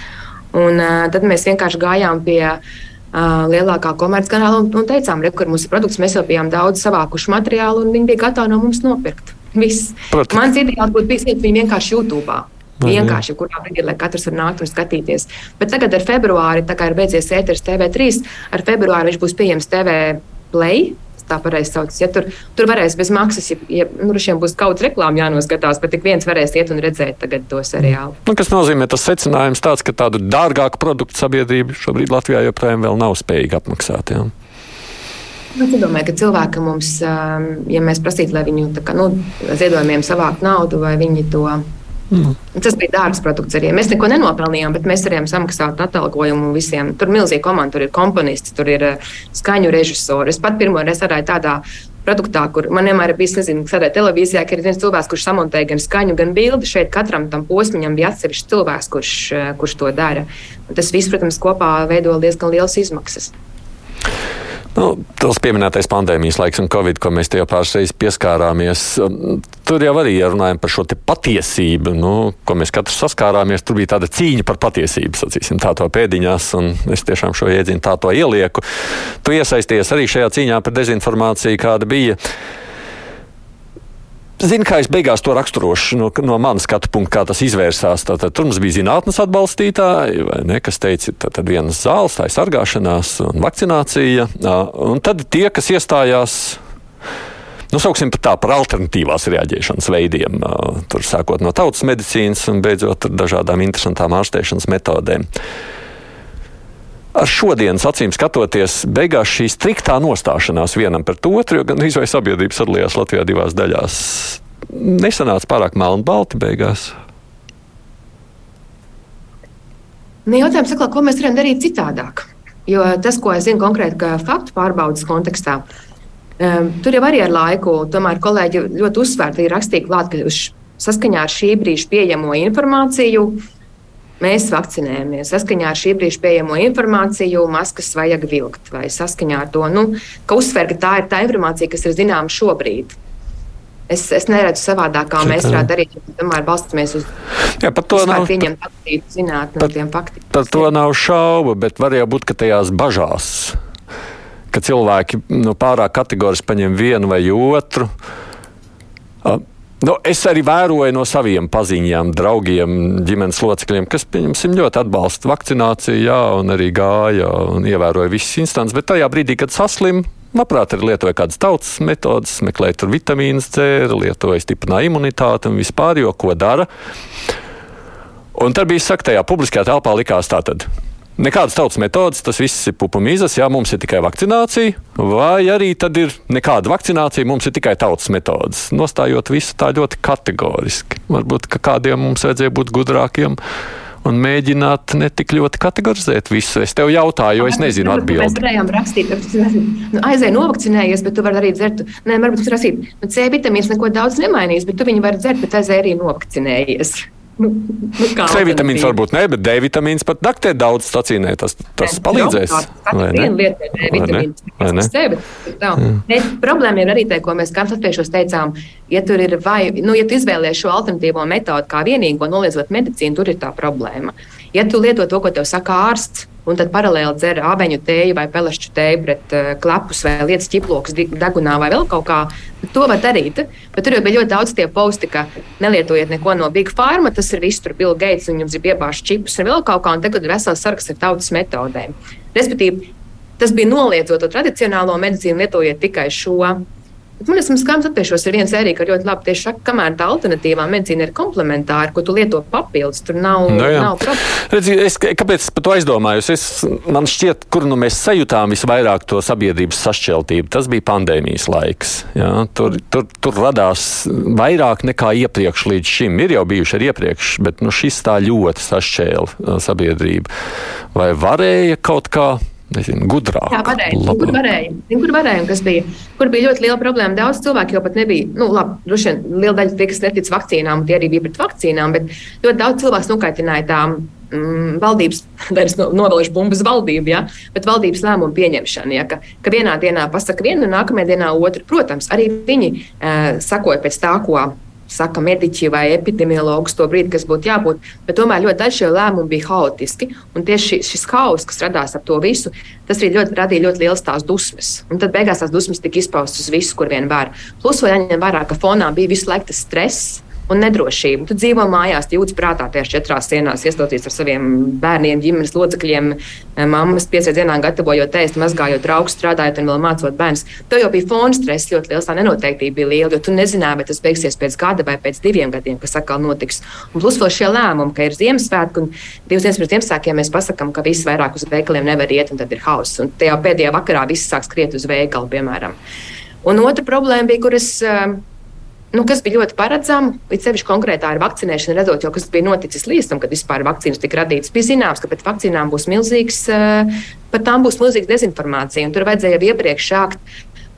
S3: Un, uh, tad mēs vienkārši gājām pie uh, lielākā komerckanāla un, un teicām, kur mums ir produkts. Mēs jau bijām daudz savākuši materiālu, un viņi bija gatavi no mums nopirkt. Viss. Mans ideāls būtu bijis, ja viņi vienkārši YouTube. Vienkārši, kurā brīdī, lai katrs var nākt un skatīties. Bet tagad ar februāri, tā kā ir beidzies ēteris TV3, ar februāri viņš būs pieejams TV Play. Tā pareizi sauc. Ja tur, tur varēs bez maksas, ja, ja nu, šiem būs kaut kāda reklāma jānoskatās, bet tik viens varēs iet un redzēt to seriālu.
S2: Nu, kas nozīmē tas secinājums tāds, ka tādu dārgāku produktu sabiedrība šobrīd Latvijā joprojām nav spējīga apmaksāt. Jā.
S3: Nu, es domāju, ka cilvēki mums, ja mēs prasītu, lai viņu kā, nu, ziedojumiem savāktu naudu, vai viņi to Mm. Tas bija dārgs produkts arī. Mēs neko nenopelnījām, bet mēs varējām samaksāt atalgojumu visiem. Tur ir milzīga komanda, tur ir komponists, tur ir eh, skaņu režisori. Es pat pirmo reizi strādāju tādā produktā, kur man vienmēr ir bijis, nezinu, kādā televīzijā, ka ir viens cilvēks, kurš samontēja gan skaņu, gan bildi. Šeit katram tam posmam bija atsevišķs cilvēks, kurš, eh, kurš to dara. Un tas viss, protams, kopā veido diezgan lielas izmaksas.
S2: Nu, tas pieminētais pandēmijas laiks un covid, ko mēs te jau pāris reizes pieskārāmies. Um, tur jau arī runājam par šo patiesību, nu, ko mēs katrs saskārāmies. Tur bija tāda cīņa par patiesību, sacīsim, tā to pēdiņās, un es tiešām šo iedzienu tā to ielieku. Tu iesaisties arī šajā cīņā par dezinformāciju, kāda bija. Zinu, kā es beigās to raksturošu no, no manas skatu punkta, kā tas izvērsās. Tātad, tur mums bija zinātnes atbalstītāji, ne, kas teica, ka vienas zāles, tā ir sargāšanās un vakcinācija. Un tad tie, kas iestājās nu, sauksim tā, par alternatīvās reaģēšanas veidiem, tur sākot no tautas medicīnas un beidzot ar dažādām interesantām ārstēšanas metodēm. Ar šodienas acīm skatoties, beigās šī striktā nostāšanās vienam pret otru, jo gan izvēle sabiedrība sadalījās Latvijā divās daļās, nesanāca pārāk melnbalti beigās.
S3: Nu, jautājums, sakla, ko mēs varam darīt citādāk? Jo tas, ko es zinu konkrēti, faktu pārbaudas kontekstā, um, tur jau arī ar laiku, tomēr kolēģi ļoti uzsvērti ir rakstīja klāt, ka saskaņā ar šī brīža pieejamo informāciju Mēs vakcinējamies saskaņā ar šī brīža pieejamo informāciju, maskas vajag vilkt vai saskaņā ar to, nu, ka uzsver, ka tā ir tā informācija, kas ir zināma šobrīd. Es, es neredzu savādāk, kā mēs varētu darīt, ja tomēr balstāmies uz
S2: Jā, to nav
S3: pieņemt attīstību zinātnē no tiem faktiem.
S2: Par to nav šaubu, bet var jau būt, ka tajās bažās, ka cilvēki nu, pārāk kategoriski paņem vienu vai otru. Nu, es arī vēroju no saviem paziņām, draugiem, ģimenes locekļiem, kas, pieņemsim, ļoti atbalsta vakcināciju, jā, un arī gāja un ievēroja visas instances. Bet tajā brīdī, kad saslim, labprāt, arī lietoja kādas tautas metodas, meklēja tur vitamīnas, dzēra, lietoja stiprināja imunitāti un vispār, jo ko dara. Un tad bija saka, tajā publiskajā telpā likās tā tad. Nekādas tautas metodas, tas viss ir pupamīzes, jā, mums ir tikai vakcinācija, vai arī tad ir nekāda vakcinācija, mums ir tikai tautas metodas. Nostājot visu tā ļoti kategoriski. Varbūt, ka kādiem mums vajadzēja būt gudrākiem un mēģināt ne tik ļoti kategorizēt visu. Es tev jautāju, jo es nezinu atbildi.
S3: Mēs varējām rakstīt, ka nu, aizēj novakcinējies, bet tu vari arī dzert. Nē, varbūt tas rakstīt, nu, C vitamīns neko daudz nemainīs, bet tu viņu vari dzert, bet aizēj arī novakcinējies.
S2: Nu, nu C vitamīns varbūt ne, bet D vitamīns pat naktī daudz stacīnē. Tas, tas ne, palīdzēs.
S3: Viena lieta ir D vitamīns, tā. Problēma ir arī tā, ko mēs kāds atpriekšos teicām. Ja tur ir vai, nu, ja tu izvēlies šo alternatīvo metodi kā vienīgo noliedzot medicīnu, tur ir tā problēma. Ja tu lieto to, ko tev saka ārsts, un tad paralēli dzer abeņu tēju vai pelešķu tēju pret uh, klepus vai lietas ķiploks degunā vai vēl kaut kā. To var darīt. Bet tur jau bija ļoti daudz tie posti, ka nelietojiet neko no Big Pharma. Tas ir viss tur Bill Gates un jums ir piebāžts čipus un vēl kaut kā. Un tagad ir vesels saraksts ar tautas metodēm. Respektīvi, tas bija noliedzot to tradicionālo medicīnu, lietojiet tikai šo. Man liekas, skams attiešos ir viena sērija, ka ļoti labi tieši saka, kamēr tā alternatīvā medicīna ir komplementāra, ko tu lieto papildus, tur nav, no nu jā. nav problēma.
S2: Redzi, es, kāpēc par to aizdomājos? Es, man šķiet, kur nu mēs sajūtām visvairāk to sabiedrības sašķeltību, tas bija pandēmijas laiks. Jā? Tur, tur, tur radās vairāk nekā iepriekš līdz šim. Ir jau bijuši arī iepriekš, bet nu, šis tā ļoti sašķēla sabiedrību. Vai varēja kaut kā nezinu, gudrāk.
S3: Jā, varēja. Zin, kur varēja? Kur varēja un kas bija? Kur bija ļoti liela problēma? Daudz cilvēku jau pat nebija. Nu, labi, droši vien liela daļa tie, kas netic vakcīnām, tie arī bija pret vakcīnām, bet ļoti daudz cilvēku nokaitināja tām. Mm, valdības, es no, novēlēšu bumbas valdību, ja, bet valdības lēmumu pieņemšana. Ja, ka, ka vienā dienā pasaka vienu, nākamajā dienā otru. Protams, arī viņi uh, sakoja pēc tā, ko saka mediķi vai epidemiologs to brīdi, kas būtu jābūt. Bet tomēr ļoti daži lēmumi bija haotiski. Un tieši šis haoss, kas radās ap to visu, tas arī ļoti, radīja ļoti liels tās dusmas. Un tad beigās tās dusmas tika izpaustas uz visu, kur vien var. Plus vēl jāņem vērā, ka fonā bija visu laiku tas stress un nedrošību. Tu dzīvo mājās, jūtas prātā tajās četrās sienās, iestoties ar saviem bērniem, ģimenes locekļiem, eh, mammas pieciem dienām gatavojot ēst, mazgājot draugus, strādājot un vēl mācot bērnus. Tev jau bija fona stress ļoti liels, tā nenoteiktība bija liela, jo tu nezināji, vai tas beigsies pēc gada vai pēc diviem gadiem, kas atkal notiks. Un plus vēl šie lēmumi, ka ir Ziemassvētki un divas dienas pirms Ziemassvētkiem mēs pasakām, ka viss vairāk uz veikaliem nevar iet, un tad ir hauss. Un tajā pēdējā vakarā viss sāk skriet uz veikalu, piemēram. Un otra problēma bija, kuras uh, nu, kas bija ļoti paredzama. Līdz sevišķi konkrētā ar vakcinēšanu, redzot, jau, kas bija noticis līdz tam, kad vispār vakcīnas tika radītas. Bija zināms, ka pēc vakcīnām būs milzīgs, eh, par tām būs milzīga dezinformācija. Tur vajadzēja jau iepriekš sākt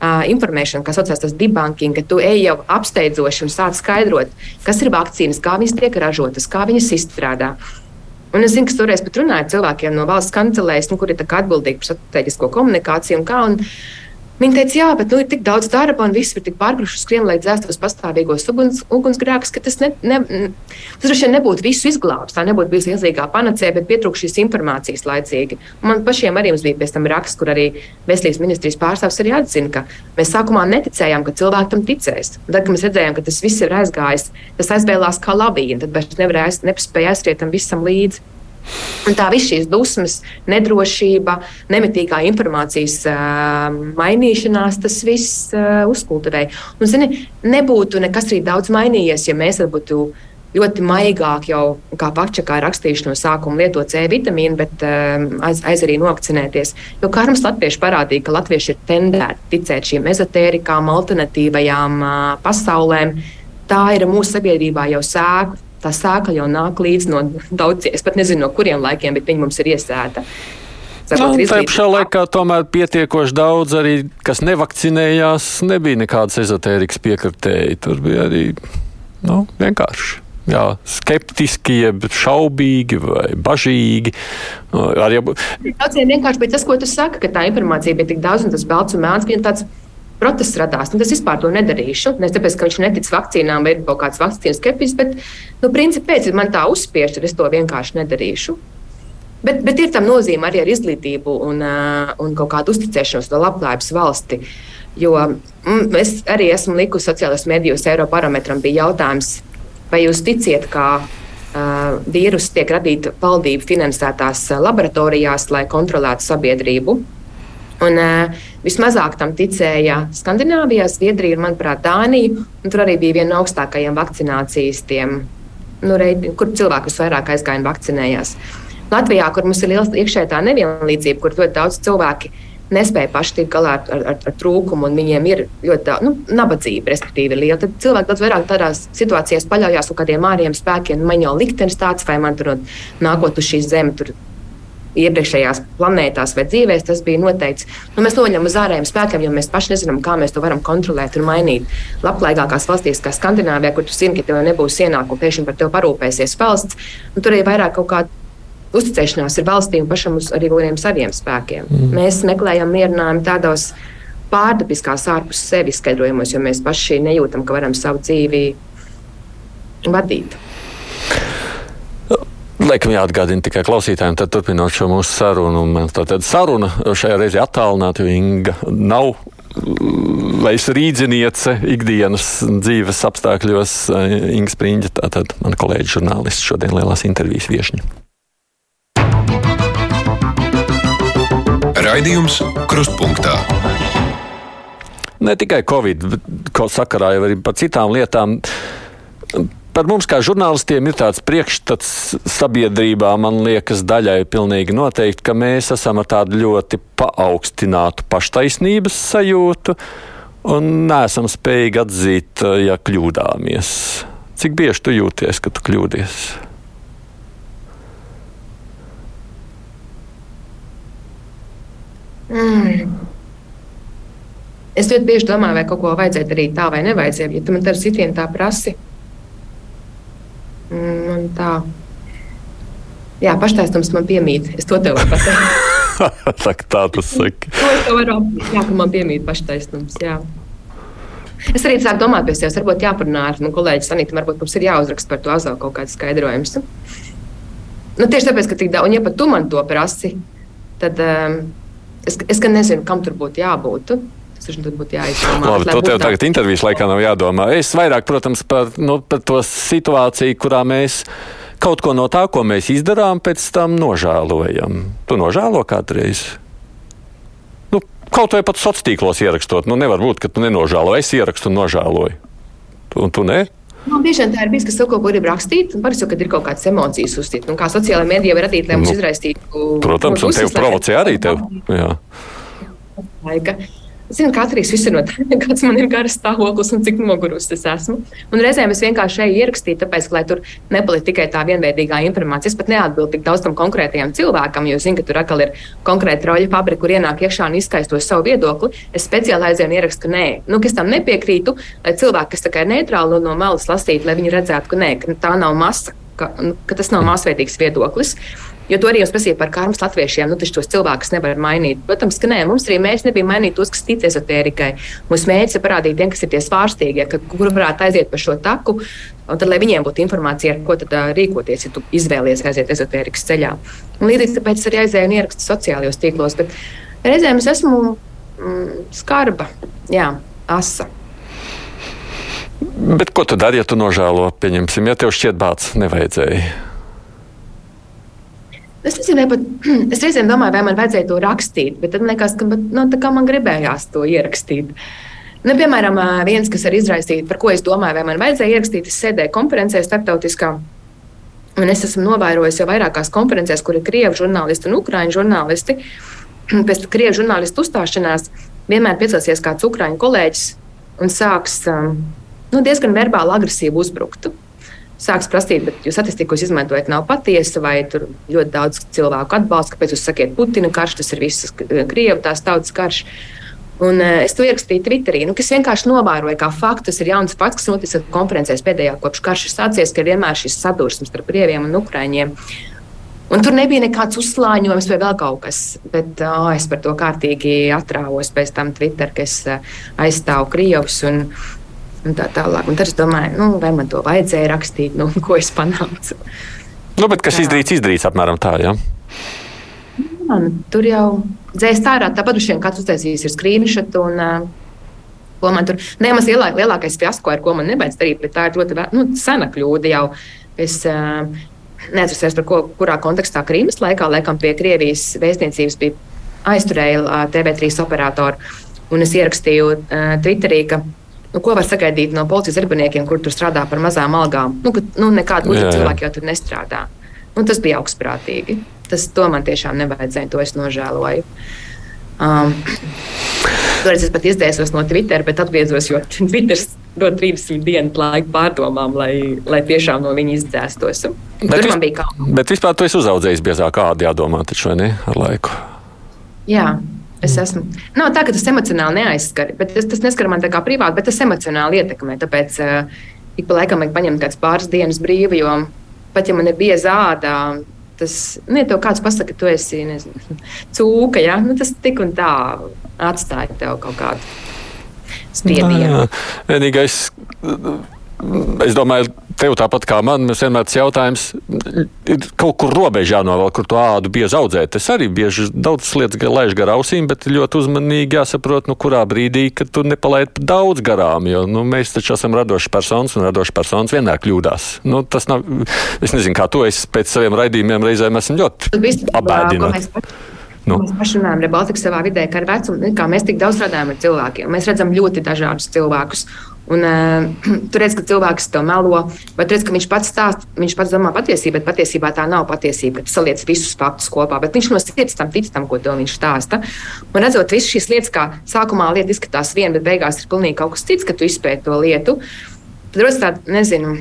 S3: uh, informēšanu, kas saucās par debunking, ka tu ej jau apsteidzoši un sāc skaidrot, kas ir vakcīnas, kā viņas tiek ražotas, kā viņas izstrādā. Un es zinu, ka toreiz pat runāju cilvēkiem no valsts kancelēs, nu, kur ir atbildīgi par strateģisko komunikāciju un kā. Un, Viņa teica, jā, bet nu, ir tik daudz darba, un viss ir tik pārgruši skrien, lai dzēstos pastāvīgos uguns, ugunsgrēkus, ka tas, ne, ne, tas droši vien nebūtu visu izglābs. Tā nebūtu bijusi milzīgā panacē, bet pietrūkst šīs informācijas laicīgi. Man pašiem arī bija pēc tam raksts, kur arī Veselības ministrijas pārstāvs arī atzina, ka mēs sākumā neticējām, ka cilvēki tam ticēs. Un tad, kad mēs redzējām, ka tas viss ir aizgājis, tas aizbēlās kā lavīna, tad mēs nevarējām, nespēja aizskriet tam visam līdzi. Un tā viss šīs dusmas, nedrošība, nemitīgā informācijas uh, mainīšanās, tas viss uh, uzkultivēja. Un, zini, nebūtu nekas arī daudz mainījies, ja mēs būtu ļoti maigāk jau, kā Pakčakā rakstījuši no sākuma, lietot C vitamīnu, bet um, aiz, aiz arī nokcinēties. Jo karmas latvieši parādīja, ka latvieši ir tendēti ticēt šīm ezotērikām, alternatīvajām uh, pasaulēm. Tā ir mūsu sabiedrībā jau sēkla tā sēkla jau nāk līdz no daudziem, es pat nezinu, no kuriem laikiem, bet viņi mums ir iesēta.
S2: Nu, tā pašā laikā tomēr pietiekoši daudz arī, kas nevakcinējās, nebija nekādas ezotērijas piekritēji. Tur bija arī nu, vienkārši. Jā, skeptiski, jeb šaubīgi vai bažīgi.
S3: Arī... Daudziem vienkārši bija tas, ko tu saki, ka tā informācija bija tik daudz un tas balts un tāds protests radās. Nu, es vispār to nedarīšu. Ne tāpēc, ka viņš netic vakcīnām vai ir kaut kāds vakcīnas skeptiķis, bet, nu, principā, pēc man tā uzspiež, tad es to vienkārši nedarīšu. Bet, bet ir tam nozīme arī ar izglītību un, un kaut kādu uzticēšanos no labklājības valsti. Jo mm, es arī esmu likusi sociālajos medijos, Eiroparometram bija jautājums, vai jūs ticiet, ka uh, vīrusi tiek radīta valdību finansētās laboratorijās, lai kontrolētu sabiedrību. Un, uh, vismazāk tam ticēja Skandināvijā, Zviedrija, manuprāt, Dānija. Tur arī bija viena no augstākajiem vakcinācijas tiem, nu, reidi, kur cilvēki visvairāk aizgāja un vakcinējās. Latvijā, kur mums ir liela iekšējā nevienlīdzība, kur ļoti daudz cilvēku nespēja paši tikt galā ar, ar, ar trūkumu, un viņiem ir ļoti nu, nabadzība, respektīvi, liela. Tad cilvēki daudz vairāk tādās situācijās paļaujas uz kādiem ārējiem spēkiem, man jau liktenis tāds, vai man tur nākot uz šīs zemes. Tur, iepriekšējās planētās vai dzīvēs, tas bija noteikts. Nu, mēs noņemam uz ārējiem spēkiem, jo mēs paši nezinām, kā mēs to varam kontrolēt un mainīt. Labklājīgākās valstīs, kā Skandināvijā, kur tu zini, ka tev nebūs ienākumu, pēkšņi par tevi parūpēsies valsts, tur ir vairāk kaut kāda uzticēšanās ir valstī un pašam uz arī kādiem saviem spēkiem. Mm. Mēs meklējam mierinājumu tādos pārdabiskās ārpus sevis skaidrojumos, jo mēs paši nejūtam, ka varam savu dzīvi vadīt.
S2: Laikam jāatgādina tikai klausītājiem, tad turpinot šo mūsu sarunu. Tātad saruna šajā reizē attālināta, jo Inga nav vairs rīdziniece ikdienas dzīves apstākļos. Inga Spriņģa, tātad mana kolēģa žurnālists šodien lielās intervijas viešņa.
S1: Raidījums Krustpunktā.
S2: Ne tikai Covid sakarā, jau arī par citām lietām. Par mums, kā žurnālistiem, ir tāds priekšstats sabiedrībā, man liekas, daļai pilnīgi noteikti, ka mēs esam ar tādu ļoti paaugstinātu paštaisnības sajūtu un neesam spējīgi atzīt, ja kļūdāmies. Cik bieži tu jūties, ka tu kļūdies?
S3: Mm. Es ļoti bieži domāju, vai kaut ko vajadzētu darīt tā vai nevajadzētu. Ja tu man tādu sitienu tā prasi, man tā. Jā, paštaisnums man piemīt. Es to tev pateikt.
S2: tā, tā tas saka.
S3: to es tev varu apgalvot, ka man piemīt paštaisnums. Jā. Es arī sāku domāt pie sevis, varbūt jāparunā ar manu kolēģi Sanītu, varbūt mums ir jāuzraksta par to azo kaut kāds skaidrojums. Nu, tieši tāpēc, ka tik daudz, un ja pat tu man to prasi, tad. Um, Es, es gan nezinu, kam tur būtu jābūt. Taču būtu jāizdomā.
S2: Labi, to tev tagad intervijas laikā nav jādomā. Es vairāk, protams, par, nu, par to situāciju, kurā mēs kaut ko no tā, ko mēs izdarām, pēc tam nožēlojam. Tu nožēlo kādreiz? Nu, kaut vai pat sociālos tīklos ierakstot. Nu, nevar būt, ka tu nenožēlo. Es ierakstu un nožēloju. Un tu ne?
S3: Man bieži vien tā ir bijis, ka kaut ko grib rakstīt, un parasti, kad ir kaut kādas emocijas uzstīt. Un kā sociālajā mēdījā var radīt, lai mums nu, izraisītu.
S2: Protams, un tev provocē arī tev. Jā.
S3: Laika. Zinu, ka atkarīgs viss ir no tā, kāds man ir garas stāvoklis un cik nogurusi es esmu. Un reizēm es vienkārši eju ierakstīt, tāpēc, lai tur nepaliek tikai tā vienveidīgā informācija. Es pat neatbildu tik daudz tam konkrētajam cilvēkam, jo zinu, ka tur atkal ir konkrēta roļa fabrika, kur ienāk iekšā un izskaisto savu viedokli. Es speciāli aizēju un ierakstu, ka nē, nu, ka es tam nepiekrītu, lai cilvēki, kas ir neitrāli un no malas lasītu, lai viņi redzētu, ka, nē, ka tā nav masa. Ka, nu, ka tas nav masveidīgs viedoklis. Jo to arī jūs prasījāt par karmas latviešiem. Nu, tos cilvēkus nevar mainīt. Protams, ka nē, mums arī mēs nebijām mainīt tos, kas tic ezotērikai. Mūsu mērķis ir parādīt tiem, kas ir tie svārstīgie, ka, kur varētu aiziet pa šo taku. Un tad, lai viņiem būtu informācija, ar ko tad, uh, rīkoties, ja tu izvēlies aiziet ezotērikas ceļā. Un līdzīgs tāpēc arī aizēju un ierakstu sociālajos tīklos. Bet reizēm es esmu mm, skarba, jā, asa.
S2: Bet ko tu dari, ja tu nožēlo, pieņemsim, ja tev šķiet bāts nevajadzēja?
S3: Es nezinu, pat, es reizēm domāju, vai man vajadzēja to rakstīt, bet tad man liekas, ka bet, nu, man gribējās to ierakstīt. Nu, piemēram, viens, kas ir izraisīts, par ko es domāju, vai man vajadzēja ierakstīt, es sēdēju konferencē starptautiskā. Un es esmu novērojis jau vairākās konferencēs, kur ir krievu žurnālisti un ukrāņu žurnālisti. Pēc krievu žurnālistu uzstāšanās vienmēr piecelsies kāds ukrāņu kolēģis un sāks nu, diezgan verbāli agresīvi uzbrukt sāks prasīt, bet jūs statistiku, ko izmantojat, nav patiesa, vai tur ļoti daudz cilvēku atbalsta, kāpēc jūs sakiet Putina karš, tas ir visas Krievijas tās tautas karš. Un, uh, es to ierakstīju Twitterī. Nu, es vienkārši novēroju, kā faktu. Tas ir jauns fakts, kas noticis konferencēs pēdējā, kopš karš ir sācies, ka ir vienmēr šis sadursmes starp krieviem un ukrāņiem. Un tur nebija nekāds uzslāņojums vai vēl kaut kas. Bet oh, es par to kārtīgi atrāvos pēc tam Twitter, ka es uh, aizstāvu Krievus. Un, un tā tālāk. Un tad es domāju, nu, vai man to vajadzēja rakstīt, nu, ko es panācu.
S2: Nu, bet kas jā. izdarīts, izdarīts apmēram tā, jā.
S3: Jā, nu, tur jau dzēst ārā, tāpat šiem kāds uztaisījis ir skrīnišot. Un, uh, ko man tur, ne maz lielā, lielākais fiasko, ar ko man nebaigs darīt, bet tā ir ļoti nu, sena kļūda jau. Es uh, neatceros, ko, kurā kontekstā Krīmas laikā, laikam pie Krievijas vēstniecības bija aizturēja uh, TV3 operatoru. Un es ierakstīju uh, Twitterī, ka Nu, ko var sagaidīt no policijas darbiniekiem, kur tur strādā par mazām algām? Nu, ka, nu, nekāda gudra cilvēka jau tur nestrādā. Un tas bija augstprātīgi. Tas to man tiešām nevajadzēja, to es nožēloju. Um, Toreiz es pat izdzēsos no Twitter, bet atgriezos, jo Twitter dod 30 dienu laiku pārdomām, lai, lai tiešām no viņa izdzēstos. Bet, Tur man bija kā.
S2: Bet vispār tu esi uzaudzējis biezāk kādu jādomā, taču ne, ar laiku?
S3: Jā. Es esmu. Nav tā, ka tas emocionāli neaizskar, bet tas, tas neskar man tā kā privāti, bet tas emocionāli ietekmē. Tāpēc uh, ik pa laikam vajag paņemt kādas pāris dienas brīvi, jo pat ja man ir bieza āda, tas, nu, ja tev kāds pasaka, ka tu esi nezinu, cūka, ja? nu, tas tik un tā atstāja tev kaut kādu spiedienu.
S2: Vienīgais, es domāju, tev tāpat kā man, mums vienmēr tas jautājums ir kaut kur robežā jānovēl, kur to ādu bieži audzēt. Es arī bieži daudz lietas laižu gar ausīm, bet ļoti uzmanīgi jāsaprot, nu, kurā brīdī, kad tu nepalaid daudz garām, jo nu, mēs taču esam radoši personas, un radoši personas vienmēr kļūdās. Nu, tas nav, es nezinu, kā to es pēc saviem raidījumiem reizēm esmu ļoti apbēdināts.
S3: Nu. Mēs paši runājam ar Baltiku savā vidē, ka ar vecumu, kā mēs tik daudz strādājam ar cilvēkiem. Mēs redzam ļoti dažādus cilvēkus. Un, uh, tur redz, ka cilvēks to melo, bet redz, ka viņš pats stāsta, viņš pats domā patiesību, bet patiesībā tā nav patiesība. Viņš saliec visus faktus kopā, bet viņš no sirds tam tic tam, ko viņš stāsta. Un redzot visas šīs lietas, kā sākumā lieta izskatās viena, bet beigās ir pilnīgi kaut kas cits, ka tu izpēti to lietu. Tad rodas tāda, nezinu,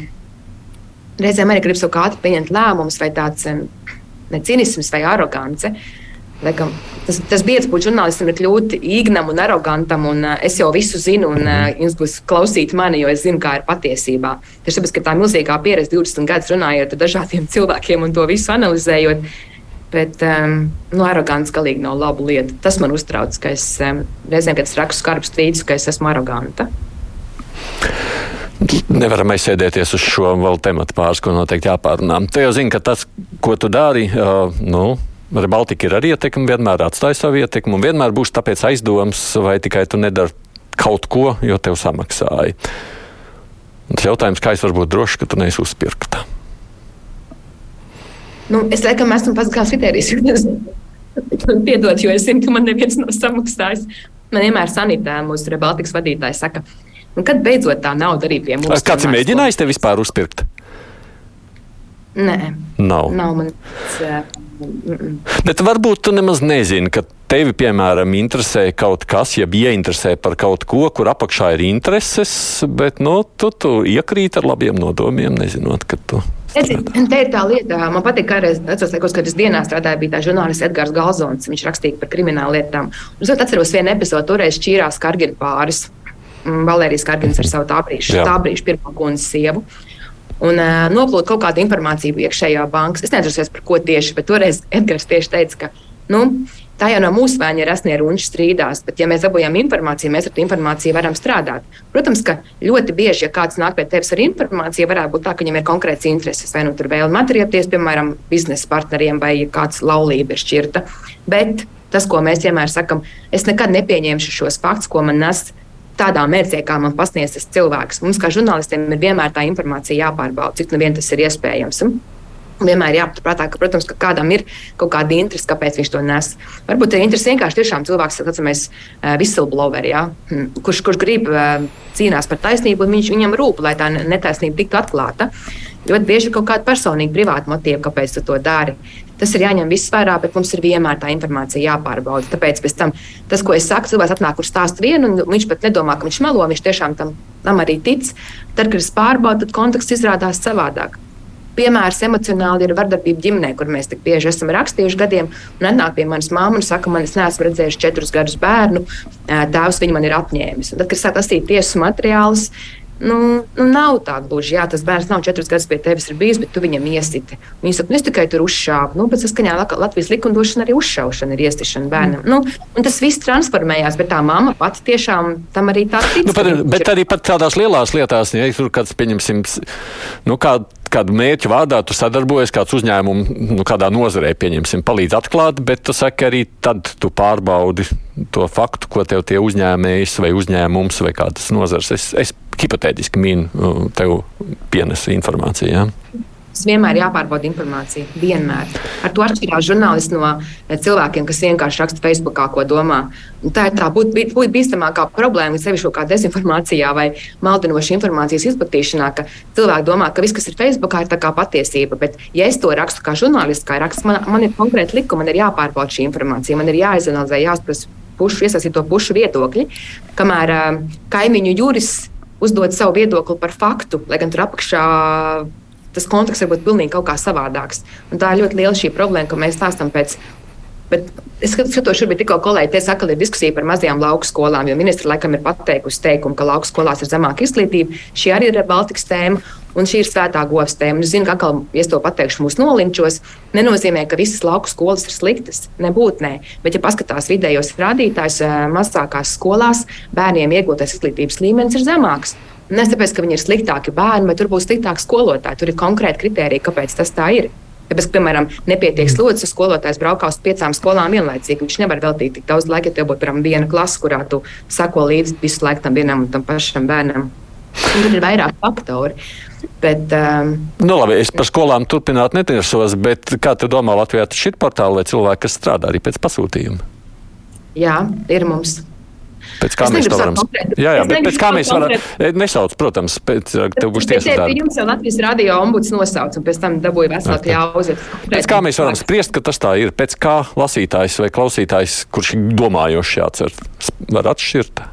S3: reizēm arī gribas kaut kā ātri pieņemt lēmumus, vai tāds ne cinisms vai arogance. Uh, Laikam, tas, tas biedrs būt žurnālistam ir kļūt īgnam un arogantam, un uh, es jau visu zinu, un uh, jums būs klausīt mani, jo es zinu, kā ir patiesībā. Tieši tāpēc, ka tā milzīgā pieredze, 20 gadus runājot ar dažādiem cilvēkiem un to visu analizējot. Bet um, nu, arogants galīgi nav laba lieta. Tas man uztrauc, ka es um, reizēm, kad es rakstu skarbus tvītus, ka es esmu aroganta.
S2: Nevaram aizsēdēties uz šo vēl tematu pāris, ko noteikti jāpārunā. Tu jau zini, ka tas, ko tu dari, uh, nu, Ar Baltiku ir arī ietekme, vienmēr atstāja savu ietekmi, un vienmēr būs tāpēc aizdoms, vai tikai tu nedari kaut ko, jo tev samaksāja. Tas jautājums, kā es varu būt drošs, ka tu neesi uzpirkta?
S3: Nu, es laikam esmu pats kā kriterijs. Piedod, jo es zinu, ka man neviens nav samaksājis. Man vienmēr sanitē mūsu Baltikas vadītājs saka, nu, kad beidzot tā nauda arī pie mums.
S2: Kāds ir mēģinājis te vispār uzpirkt?
S3: Nē,
S2: nav.
S3: nav man,
S2: Bet varbūt tu nemaz nezini, ka tevi, piemēram, interesē kaut kas, ja ieinteresē par kaut ko, kur apakšā ir intereses, bet nu, tu, tu iekrīt ar labiem nodomiem, nezinot, ka tu.
S3: Redzi, te ir tā lieta, man patīk, ka es atceros, kad es dienā strādāju, bija tā žurnālists Edgars Galzons. Viņš rakstīja par kriminālu lietām. Un es atceros vienu epizodi, toreiz šķīrās Kargina pāris. Mm, Valērijas Kargins ar savu tā brīža, tā brīža pirmā kundzes sievu un uh, noplūda kaut kāda informācija iekšējā bankas. Es neatceros, par ko tieši, bet toreiz Edgars tieši teica, ka nu, tā jau nav mūsu vaina, ja rasnie runči strīdās, bet ja mēs dabūjām informāciju, mēs ar to informāciju varam strādāt. Protams, ka ļoti bieži, ja kāds nāk pie tevis ar informāciju, varētu būt tā, ka viņam ir konkrēts intereses, vai nu tur vēl materiāties, piemēram, biznesa partneriem, vai kāds laulība ir šķirta. Bet tas, ko mēs vienmēr sakam, es nekad nepieņemšu šos faktus, ko man nes tādā mērķē, kā man pasniedz tas cilvēks. Mums, kā žurnālistiem, ir vienmēr tā informācija jāpārbauda, cik nu vien tas ir iespējams. Vienmēr jāpaturprātā, ka, protams, ka kādam ir kaut kāda interese, kāpēc viņš to nes. Varbūt ir interese vienkārši tiešām cilvēks, kas ir whistleblower, ja? Hm, kurš, kurš grib cīnās par taisnību, un viņš, viņam rūp, lai tā netaisnība tiktu atklāta. Ļoti bieži ir kaut kāda personīga, privāta motīva, kāpēc tu to dari. Tas ir jāņem viss vērā, bet mums ir vienmēr tā informācija jāpārbauda. Tāpēc pēc tam tas, ko es saku, cilvēks atnāk uz stāstu vienu, un viņš pat nedomā, ka viņš melo, viņš tiešām tam, tam arī tic. Tad, kad es pārbaudu, tad konteksts izrādās savādāk. Piemērs emocionāli ir vardarbība ģimenē, kur mēs tik bieži esam rakstījuši gadiem. Un nāk pie manas māmas un saka, man es neesmu redzējis četrus gadus bērnu, tēvs viņu man ir apņēmis. Un tad, kad sāk lasīt tiesas materiālus, Nu, nu, nav tā gluži. Jā, tas bērns nav četrus gadus pie tevis bijis, bet tu viņam iesiti. Viņa saka, nu, es tikai tur uzšāvu. Nu, bet saskaņā Latvijas likumdošana arī uzšaušana ir iestišana bērnam. Mm. Nu, tas viss transformējās, bet tā mamma pati tiešām tam arī tā tic.
S2: Nu, pat, bet arī pat tādās lielās lietās, ja tur kāds, pieņemsim, nu, kādu kādu mērķu vārdā tu sadarbojies, kāds uzņēmums, nu, kādā nozarē, pieņemsim, palīdz atklāt, bet tu saki arī tad tu pārbaudi to faktu, ko tev tie uzņēmējs vai uzņēmums vai kādas nozars. Es, es hipotētiski mīnu tev pienesu informāciju. Ja?
S3: Mums vienmēr ir jāpārbauda informācija. Vienmēr. Ar to atšķirās žurnālisti no eh, cilvēkiem, kas vienkārši raksta Facebook, ko domā. Un tā ir tā būtu būt bīstamākā problēma, sevišķi kā dezinformācijā vai maldinošas informācijas izplatīšanā, ka cilvēki domā, ka viss, kas ir Facebook, ir patiesība. Bet, ja es to rakstu kā žurnālists, kā raksts, man, man ir konkrēti likumi, man ir jāpārbauda šī informācija, man ir jāizanalizē, jāspriež pušu, iesaistīto pušu viedokļi, kamēr uh, kaimiņu jūras uzdod savu viedokli par faktu, lai gan tur apakšā tas konteksts var būt pilnīgi kaut kā savādāks. Un tā ir ļoti liela šī problēma, ka mēs stāstām pēc. Bet es skatos, šobrīd tikko kolēģi teica, ka ir diskusija par mazajām lauku skolām, jo ministra laikam ir pateikusi teikumu, ka lauku skolās ir zemāka izglītība. Šī arī ir Baltikas tēma. Un šī ir svētā govs tēma. Es zinu, ka, atkal, ja es to pateikšu, mūs nolinčos, nenozīmē, ka visas lauku skolas ir sliktas. Nebūtu nē. Bet, ja paskatās vidējos rādītājus, eh, mazākās skolās bērniem iegūtais izglītības līmenis ir zemāks. Ne tāpēc, ka viņi ir sliktāki bērni, bet tur būs sliktāki skolotāji. Tur ir konkrēti kriteriji, kāpēc tas tā ir. Tāpēc, piemēram, nepietiek mm. slodzes, skolotājs braukā uz piecām skolām vienlaicīgi. Viņš nevar veltīt tik daudz laika, ja tev būtu piemēram viena klase, kurā tu sako līdzi visu laiku tam vienam un tam pašam bērnam. Un tur ir vairāk faktori. Bet, um,
S2: nu, labi, es par skolām turpināt netinsos, bet kā tu domā, Latvijā tas ir portāli vai cilvēki, kas strādā arī pēc pasūtījuma?
S3: Jā, ir mums.
S2: Pēc kā es mēs to varam? Jā, jā, bet pēc kā mēs varam. Nesauc, protams, pēc tev būs tiesas darba.
S3: Jums jau Latvijas radio ombuds nosauc, un pēc tam dabūja veselu jāuziet.
S2: Pēc kā mēs varam spriest, ka tas tā ir? Pēc kā lasītājs vai klausītājs, kurš domājošs jācer, var atšķirt?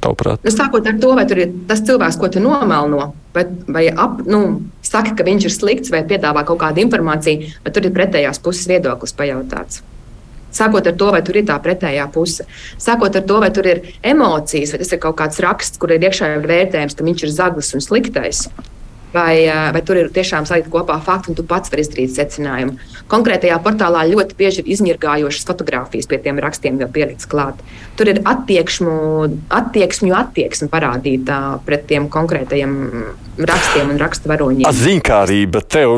S2: Tavuprāt?
S3: Nu, sākot ar to, vai ir tas cilvēks, ko tu nomelno, vai, vai ap, nu, saka, ka viņš ir slikts vai piedāvā kaut kādu informāciju, bet tur ir pretējās puses viedoklis pajautāts. Sākot ar to, vai tur ir tā pretējā puse. Sākot ar to, vai tur ir emocijas, vai tas ir kaut kāds raksts, kur ir iekšā vērtējums, ka viņš ir zaglis un sliktais. Vai, vai tur ir tiešām salikti kopā fakti, un tu pats vari izdarīt secinājumu. Konkrētajā portālā ļoti bieži ir izņirgājošas fotogrāfijas pie tiem rakstiem, jau pieliktas klāt. Tur ir attieksmju attieksme parādīta pret tiem konkrētajiem rakstiem un rakstu varoņiem.
S2: Zinkārība tev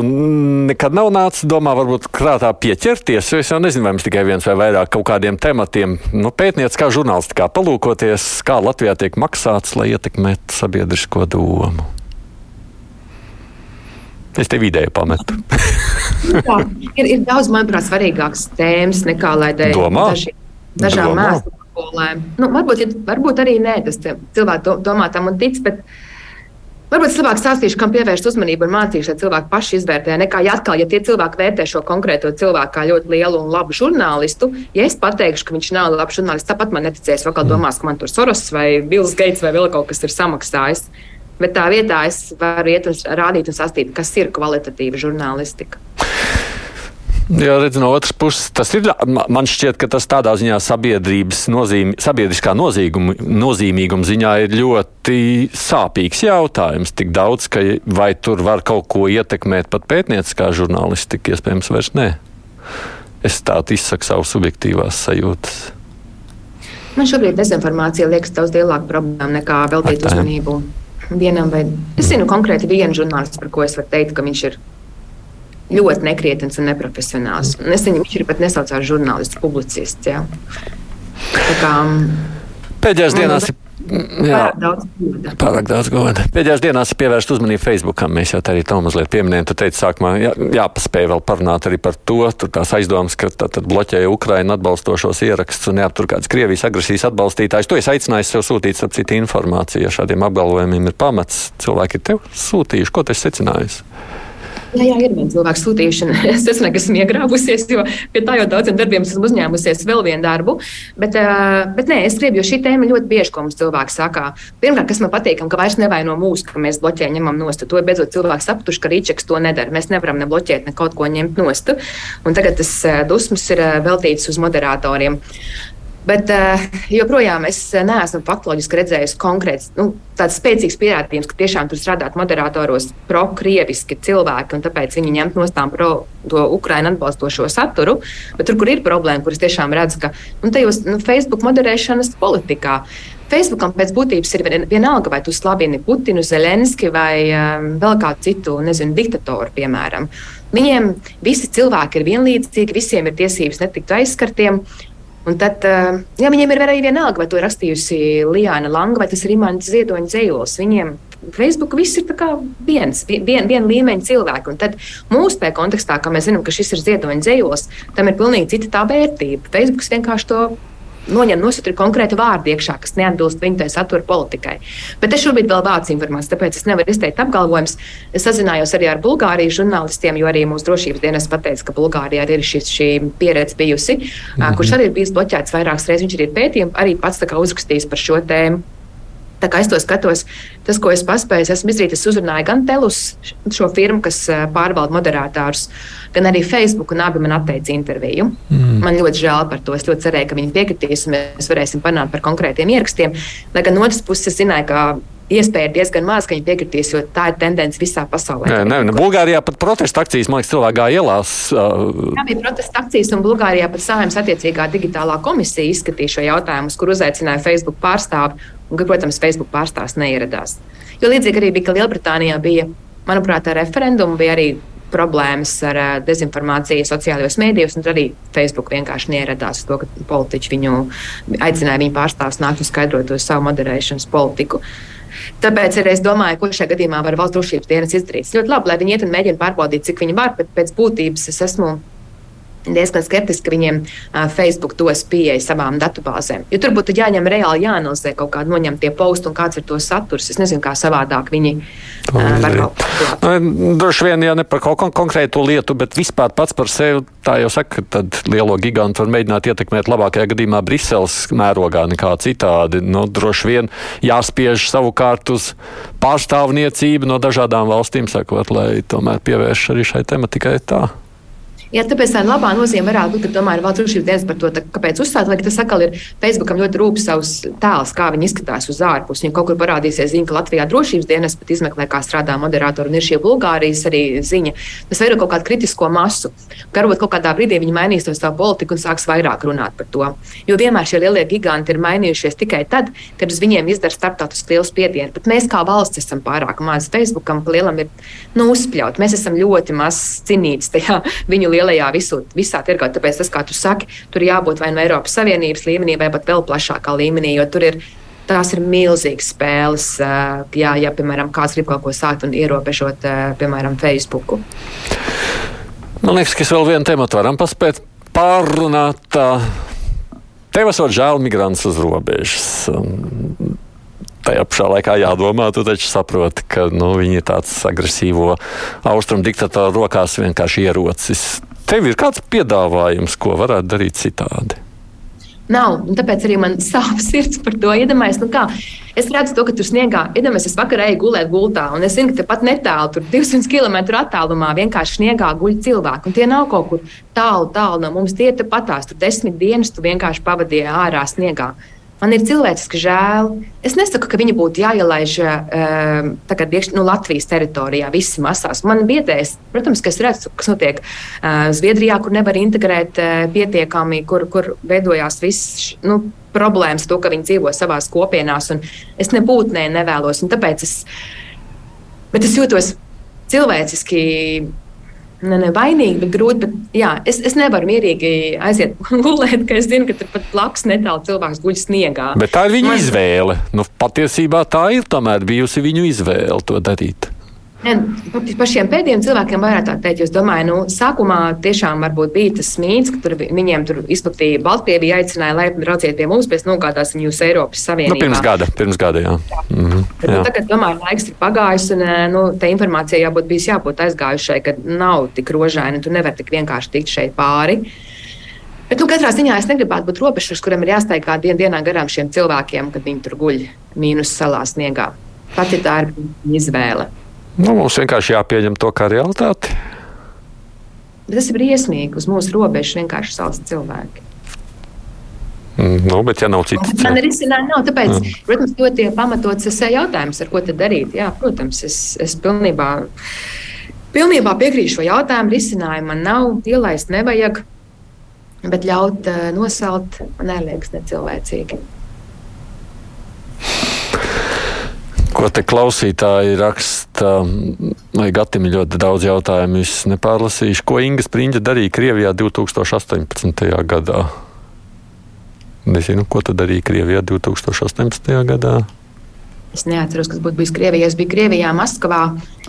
S2: nekad nav nācis domā, varbūt krātā pieķerties. Es jau nezinu, vai mums tikai viens vai vairāk kaut kādiem tematiem, nu, pētniec kā žurnālistikā, palūkoties, kā Latvijā tiek maksāts, lai ietekmētu sabiedrisko domu. Es te vidēji pametu.
S3: Jā, ir, ir daudz, manuprāt, svarīgākas tēmas nekā lai dēļ daži, dažām mēsliem. Nu, varbūt, ja, varbūt arī nē, tas cilvēks domā tam un tic. Bet, Varbūt es labāk stāstīšu, kam pievērst uzmanību un mācīšu, lai cilvēki paši izvērtē. Nekā, ja atkal, ja tie cilvēki vērtē šo konkrēto cilvēku kā ļoti lielu un labu žurnālistu, ja es pateikšu, ka viņš nav labs žurnālists, tāpat man neticēs. Kā domās, ka man tur Soros vai Bills Gates vai vēl kaut kas ir samaksājis. Bet tā vietā es varu iet un rādīt un sastāstīt, kas ir kvalitatīva žurnālistika.
S2: Jā, redz, no otras puses, tas ir. Man šķiet, ka tas tādā ziņā sabiedrības nozīme, sabiedriskā nozīguma, nozīmīguma ziņā ir ļoti sāpīgs jautājums. Tik daudz, ka vai tur var kaut ko ietekmēt pat pētnieciskā žurnālistika, iespējams, vairs nē. Es tādu izsaku savus subjektīvās sajūtas.
S3: Man šobrīd dezinformācija liekas daudz lielāka problēma nekā veltīt uzmanību vienam vai es zinu konkrēti vienu žurnālistu, par ko es varu teikt, ka viņš ir ļoti nekrietns un neprofesionāls. Un es viņu, viņš ir pat nesaucās žurnālists, publicists. Ja. Tā kā,
S2: Pēdējās dienās ir Jā, pārāk daudz goda. Pārāk daudz goda. Pēdējās dienās ir pievērsta uzmanība Facebookam. Mēs jau tā arī to mazliet pieminējām. Tu teici, sākumā jā, jāpaspēj vēl parunāt arī par to. Tur tās aizdomas, ka tad bloķēja Ukraina atbalstošos ierakstus un jā, tur kāds Krievijas agresijas atbalstītājs. To es aicināju sev sūtīt, ap citu informāciju. Ja šādiem apgalvojumiem ir pamats, cilvēki ir tev sūtījuši. Ko tu esi secinājis?
S3: Jā, jā, ir viens cilvēks sūtīšana. Es esmu esmu iegrābusies, jo pie tā jau daudziem darbiem esmu uzņēmusies vēl vienu darbu. Bet, bet nē, es gribu, jo šī tēma ļoti bieži, ko mums cilvēki saka. Pirmkārt, kas man patīk, ka vairs nevaino mūsu, ka mēs bloķējam, ņemam nost. To beidzot cilvēki sapratuši, ka rīčeks to nedara. Mēs nevaram ne bloķēt, ne kaut ko ņemt nost. Un tagad tas dusmas ir veltīts uz moderatoriem. Bet uh, joprojām es neesmu faktoloģiski redzējis konkrēts, nu, tāds spēcīgs pierādījums, ka tiešām tur strādāt moderatoros pro-krieviski cilvēki, un tāpēc viņi ņemt no tām pro to Ukraiņu atbalstošo saturu. Bet tur, kur ir problēma, kuras tiešām redz, ka nu, tajos nu, Facebook moderēšanas politikā. Facebookam pēc būtības ir vienalga, vai tu slavini Putinu, Zelenski vai um, vēl kādu citu, nezinu, diktatoru, piemēram. Viņiem visi cilvēki ir vienlīdzīgi, visiem ir tiesības netikt aizskartiem. Un tad, eh, jā, viņiem ir arī vienalga, vai to ir rakstījusi Lijāna Langa vai tas ir Imants Ziedoņa dzējols. Viņiem Facebook viss ir viens, vien, viena līmeņa cilvēki. Un tad mūsu tajā kontekstā, kā mēs zinām, ka šis ir ziedoņa dzējos, tam ir pilnīgi cita tā vērtība. Facebook vienkārši to noņem nosūta ir konkrēti vārdi iekšā, kas neatbilst viņu tai satura politikai. Bet es šobrīd vēl vācu informāciju, tāpēc es nevaru izteikt apgalvojumus. Es sazinājos arī ar Bulgārijas žurnālistiem, jo arī mūsu drošības dienas pateica, ka Bulgārijā ir šis, šī pieredze bijusi, mm -hmm. kurš arī ir bijis bloķēts vairākas reizes. Viņš ir pētījums, arī pats uzrakstījis par šo tēmu. Tā kā es to skatos, tas, ko es paspēju, esmu izdarījis, es uzrunāju gan Telus, šo firmu, kas pārvalda moderātārus, gan arī Facebook, un abi man atteica interviju. Mm. Man ļoti žēl par to. Es ļoti cerēju, ka viņi piekritīs, un mēs varēsim panākt par konkrētiem ierakstiem. Lai gan no otras puses, es zināju, ka iespēja ir diezgan maz, ka viņi piekritīs, jo tā ir tendence visā pasaulē.
S2: Nē, nē, ne, Bulgārijā pat protesta akcijas, man liekas, cilvēki gāja ielās.
S3: Uh... Jā, bija protesta akcijas, un Bulgārijā pat saimnes attiecīgā digitālā komisija izskatīja šo jautājumu, kur uzaicināja Facebook pārstāvi, un, protams, Facebook pārstāvs neieradās. Jo līdzīgi arī bija, ka Lielbritānijā bija, manuprāt, ar referendumu bija arī problēmas ar uh, dezinformāciju sociālajos mēdījos, un arī Facebook vienkārši neieradās to, ka politiķi viņu aicināja viņu pārstāvs nākt un skaidrot to savu moderēšanas politiku. Uh, Tāpēc arī es domāju, ko šajā gadījumā var valsts drošības dienas izdarīt. Ļoti labi, lai viņi iet un mēģina pārbaudīt, cik viņi var, bet pēc būtības es esmu diezgan skeptiski, ka viņiem uh, Facebook dos pieeja savām datubāzēm. Jo tur būtu jāņem reāli jāanalizē kaut kāda noņemtie posti un kāds ir to saturs. Es nezinu, kā savādāk viņi uh, var kaut ko tādu.
S2: Nu, droši vien, ja ne par kaut ko konkrētu lietu, bet vispār pats par sevi, tā jau saka, tad lielo gigantu var mēģināt ietekmēt labākajā gadījumā Briseles mērogā nekā citādi. Nu, droši vien jāspiež savukārt uz pārstāvniecību no dažādām valstīm, sakot, lai tomēr pievērš arī šai tematikai tā.
S3: Jā, tāpēc tā labā nozīme varētu būt, ka tomēr valsts drošības dienas par to, tā, kāpēc uzstāt, lai tas atkal ir Facebookam ļoti rūp savs tēls, kā viņi izskatās uz ārpus. Viņi kaut kur parādīsies, zina, ka Latvijā drošības dienas pat izmeklē, kā strādā moderatori, un ir šī Bulgārijas arī ziņa. Tas veido kaut kādu kritisko masu. Varbūt kaut kādā brīdī viņi mainīs to savu politiku un sāks vairāk runāt par to. Jo vienmēr šie lielie giganti ir mainījušies tikai tad, kad uz viņiem izdara starptautisku lielu spiedienu. Bet mēs kā valsts esam pārāk mazi. Facebookam lielam ir nu, uzspļaut. Mēs esam ļoti maz cinīti tajā viņu lielajā lielajā visur, visā tirgā. Tāpēc tas, kā tu saki, tur jābūt vai no nu Eiropas Savienības līmenī, vai pat vēl plašākā līmenī, jo tur ir. Tās ir milzīgas spēles. Jā, ja, piemēram, kāds grib kaut ko sākt un ierobežot, piemēram, Facebook.
S2: Man liekas, ka vēl vienu tematu varam paspēt pārrunāt. Tev esot žēl migrants uz robežas tajā pašā laikā jādomā, tu taču saproti, ka nu, viņi ir tāds agresīvo austrumu diktatoru rokās vienkārši ierocis. Tev ir kāds piedāvājums, ko varētu darīt citādi?
S3: Nav. Tāpēc arī man sāp sirds par to. Iedomājieties, nu kā, es redzu to, ka tur sniegā, iedomājieties, es vakarā eju gulēt gultā, un es zinu, ka pat netālu, tur 200 km attālumā vienkārši sniegā guļ cilvēki. Un tie nav kaut kur tālu, tālu no mums. Tie ir patās, tur desmit dienas tu vienkārši pavadīji ārā sniegā. Man ir cilvēciski žēl. Es nesaku, ka viņi būtu jāielaiž uh, tagad iekš, nu, Latvijas teritorijā, visi masās. Man biedēs, protams, ka es redzu, kas notiek uh, Zviedrijā, kur nevar integrēt uh, pietiekami, kur, kur veidojās viss. Nu, Problēmas, to, ka viņi dzīvo savā kopienās, un es nebūtu ne, nevēlos. Tāpēc es, es jūtos cilvēciski ne, ne vainīgi, bet grūti. Bet, jā, es, es nevaru mierīgi aiziet gulēt, ka es zinu, ka tur pat blakus netālu cilvēks guļ sniegā.
S2: Bet tā ir viņa Man... izvēle. Nu, patiesībā tā ir tomēr bijusi viņu izvēle to darīt.
S3: Par šiem pēdējiem cilvēkiem vairāk tā teikt. Es domāju, nu, sākumā tiešām bija tas mīts, ka tur viņiem tur izplatīja Baltkrievija, aicināja, lai brauciet pie mums, pēc nogādāsim jūs Eiropas Savienībā.
S2: Nu, pirms gada, pirms gada, jā. jā. Mm -hmm,
S3: jā. Nu, tagad, domāju, laiks ir pagājis, un nu, tā informācija jābūt bijis jābūt aizgājušai, ka nav tik rožaina, tu nevari tik vienkārši tikt šeit pāri. Bet, nu, katrā ziņā es negribētu būt robežs, kuram ir jāsteigā dien, dienā garām šiem cilvēkiem, kad viņi tur guļ mīnus salā sniegā. Pat ja tā ir izvēle.
S2: Nu, mums vienkārši jāpieņem to kā realitāti.
S3: Bet tas ir briesmīgi. Uz mūsu robežas vienkārši salst cilvēki.
S2: Mm, nu, bet, ja nav citas
S3: lietas, tad ir izcinājumi. Nav, tāpēc, mm. protams, ļoti pamatots ir jautājums, ar ko tad darīt. Jā, protams, es, es pilnībā, pilnībā piekrītu šo jautājumu. Risinājumu man nav, ielaist nevajag, bet ļaut uh, nosalt man neliekas necilvēcīgi.
S2: Ko te klausītāji raksta, vai Gatim ir ļoti daudz jautājumu, es nepārlasīšu. Ko Inga Spriņģa darīja Krievijā 2018. gadā? Nezinu, ko tad darīja Krievijā 2018. gadā.
S3: Es neatceros, kas būtu bijis Krievijā. Es biju Krievijā, Maskavā,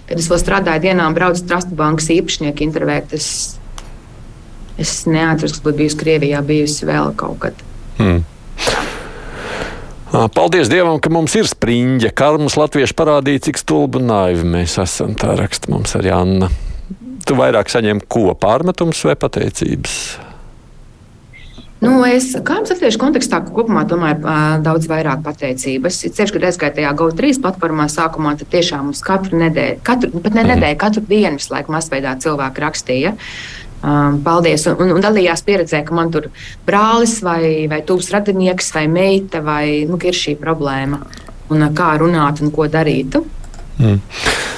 S3: kad es vēl strādāju dienām, braucu Trusta bankas īpašnieku intervēt. Es, es neatceros, kas būtu bijis Krievijā, bijusi vēl kaut kad. Hmm.
S2: Paldies Dievam, ka mums ir spriņģa. Karmas latvieši parādīja, cik stulbi un naivi mēs esam. Tā raksta mums arī Anna. Tu vairāk saņem ko pārmetums vai pateicības?
S3: Nu, es kārtas latviešu kontekstā kopumā domāju uh, daudz vairāk pateicības. Ceļš, kad aizgāju tajā GO3 platformā sākumā, tad tiešām mums katru nedēļu, katru, pat ne mhm. nedēļu, katru dienu visu laiku masveidā cilvēki rakstīja. Um, paldies! Un, un, un dalījās pieredzē, ka man tur brālis vai, vai tuvs radinieks vai meita vai nu, ir šī problēma. Un kā runāt un ko darīt.
S2: Mm.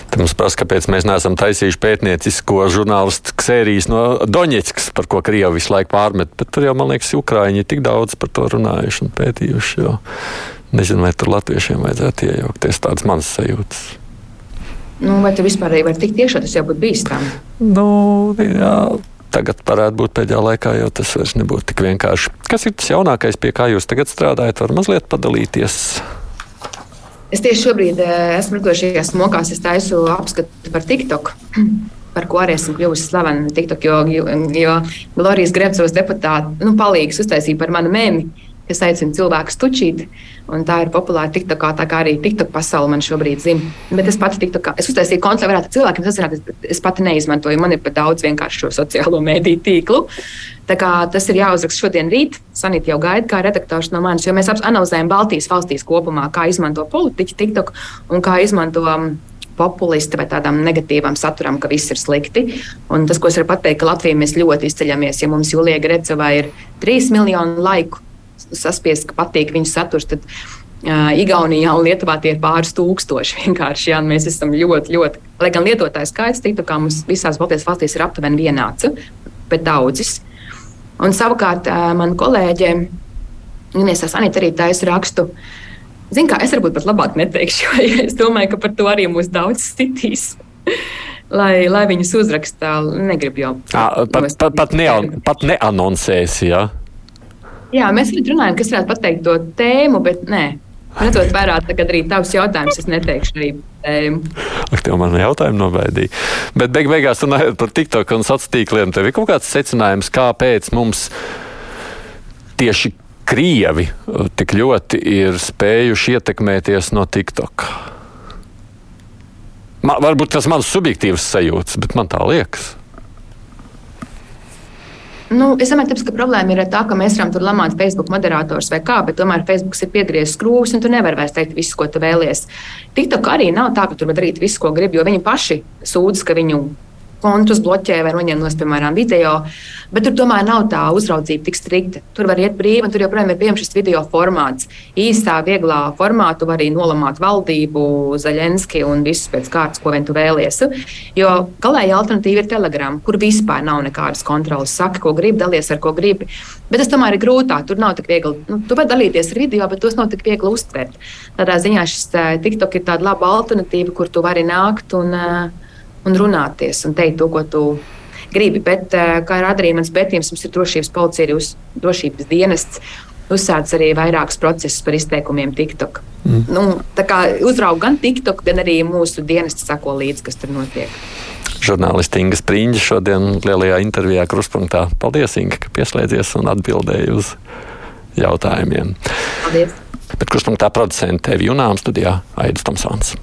S2: Te mums prasa, kāpēc mēs neesam taisījuši pētniecisko žurnālistu sērijas no Doņetskas, par ko Krievi visu laiku pārmet. Bet tur jau, man liekas, Ukrāņi ir tik daudz par to runājuši un pētījuši. Jo nezinu, vai tur latviešiem vajadzētu iejaukties. Tādas manas sajūtas.
S3: Nu, vai tu vispār vari tikt iekšā, tas jau būtu bīstami?
S2: Nu, jā. Tagad varētu būt pēdējā laikā, jo tas vairs nebūtu tik vienkārši. Kas ir tas jaunākais, pie kā jūs tagad strādājat? Var mazliet padalīties?
S3: Es tieši šobrīd eh, esmu šajās mokās, es taisu apskatu par TikTok. Par ko arī esmu kļuvusi slavena TikTok, jo, jo, Glorijas Grebsovas deputāte nu, palīgs uztaisīja par manu mēmī kas aicina cilvēkus tučīt. Tā ir populāra TikTokā, tā kā arī TikTok pasaule man šobrīd zina. Bet es pati TikTokā, es uztaisīju kontu, lai varētu cilvēkiem sazināt, es pati neizmantoju. Man ir pat daudz vienkārši šo sociālo mediju tīklu. Tas ir jāuzraksta šodien rīt. Sanīt jau gaida, kā redaktors no manis, jo mēs analizējam Baltijas valstīs kopumā, kā izmanto politiķi TikTok un kā izmanto um, populisti vai tādām negatīvām saturam, ka viss ir slikti. Un tas, ko es varu pateikt, ka Latvijā mēs ļoti izceļamies. Ja mums Julija Gredzovā ir 3 miljoni laiku saspiest, ka patīk viņas saturs. Tad, Uh, Igaunijā un Lietuvā tie ir pāris tūkstoši. Vienkārši, jā, mēs esam ļoti, ļoti, lai gan lietotāju skaits, tiktu kā mums visās Baltijas valstīs ir aptuveni vienāds, bet daudzis. Un savukārt uh, man kolēģe, Inês Sanita arī taisa rakstu. Zinu, kā es varbūt pat labāk neteikšu, jo es domāju, ka par to arī mūs daudz citīs. lai, lai viņus uzrakstā, negribu jau.
S2: À, pat, pat, pat, ne, pat neanoncēs, jā. Ja?
S3: Jā, mēs runājam, kas varētu pateikt to tēmu, bet nē. Redzot, vairāk arī tavs jautājums, es neteikšu arī tēmu.
S2: Ak, tev man jautājumu nobaidīja. Bet beig beigās runājot par TikTok un sociāliem tīkliem, tev ir kaut kāds secinājums, kāpēc mums tieši Krievi tik ļoti ir spējuši ietekmēties no TikTok. Man, varbūt tas ir mans subjektīvs sajūta, bet man tā liekas.
S3: Nu, es domāju, ka problēma ir tā, ka mēs varam tur lamāt Facebook moderators vai kā, bet tomēr Facebook ir piegriezis skrūvis un tu nevari vairs teikt visu, ko tu vēlies. TikTok arī nav tā, ka tur var darīt visu, ko grib, jo viņi paši sūdz, ka viņu kontus bloķē vai noņem no, piemēram, video. Bet tur tomēr nav tā uzraudzība tik strikta. Tur var iet brīvi, un tur joprojām ir pieejams šis video formāts. Īsā, vieglā formātu var arī nolamāt valdību, Zaļenski un visus pēc kārtas, ko vien tu vēlies. Jo galēji alternatīva ir Telegram, kur vispār nav nekādas kontrolas. Saka, ko gribi, dalies ar ko gribi. Bet tas tomēr ir grūtāk. Tur nav tik viegli. Nu, tu vari dalīties ar video, bet tos nav tik viegli uztvert. Tādā ziņā šis uh, TikTok ir tāda laba alternatīva, kur tu vari nākt un uh, un runāties un teikt to, ko tu gribi. Bet, eh, kā ir arī mans pētījums, mums ir drošības policija, ir uz, drošības dienests. Uzsācis arī vairākus procesus par izteikumiem TikTok. Mm. Nu, tā kā uzrauga gan TikTok, gan arī mūsu dienests sako līdzi, kas tur notiek.
S2: Žurnālisti Inga Spriņģa šodien lielajā intervijā Kruspunktā. Paldies, Inga, ka pieslēdzies un atbildēji uz jautājumiem.
S3: Paldies!
S2: Bet Kruspunktā producente Tevi Junām studijā Aidis Tomsons.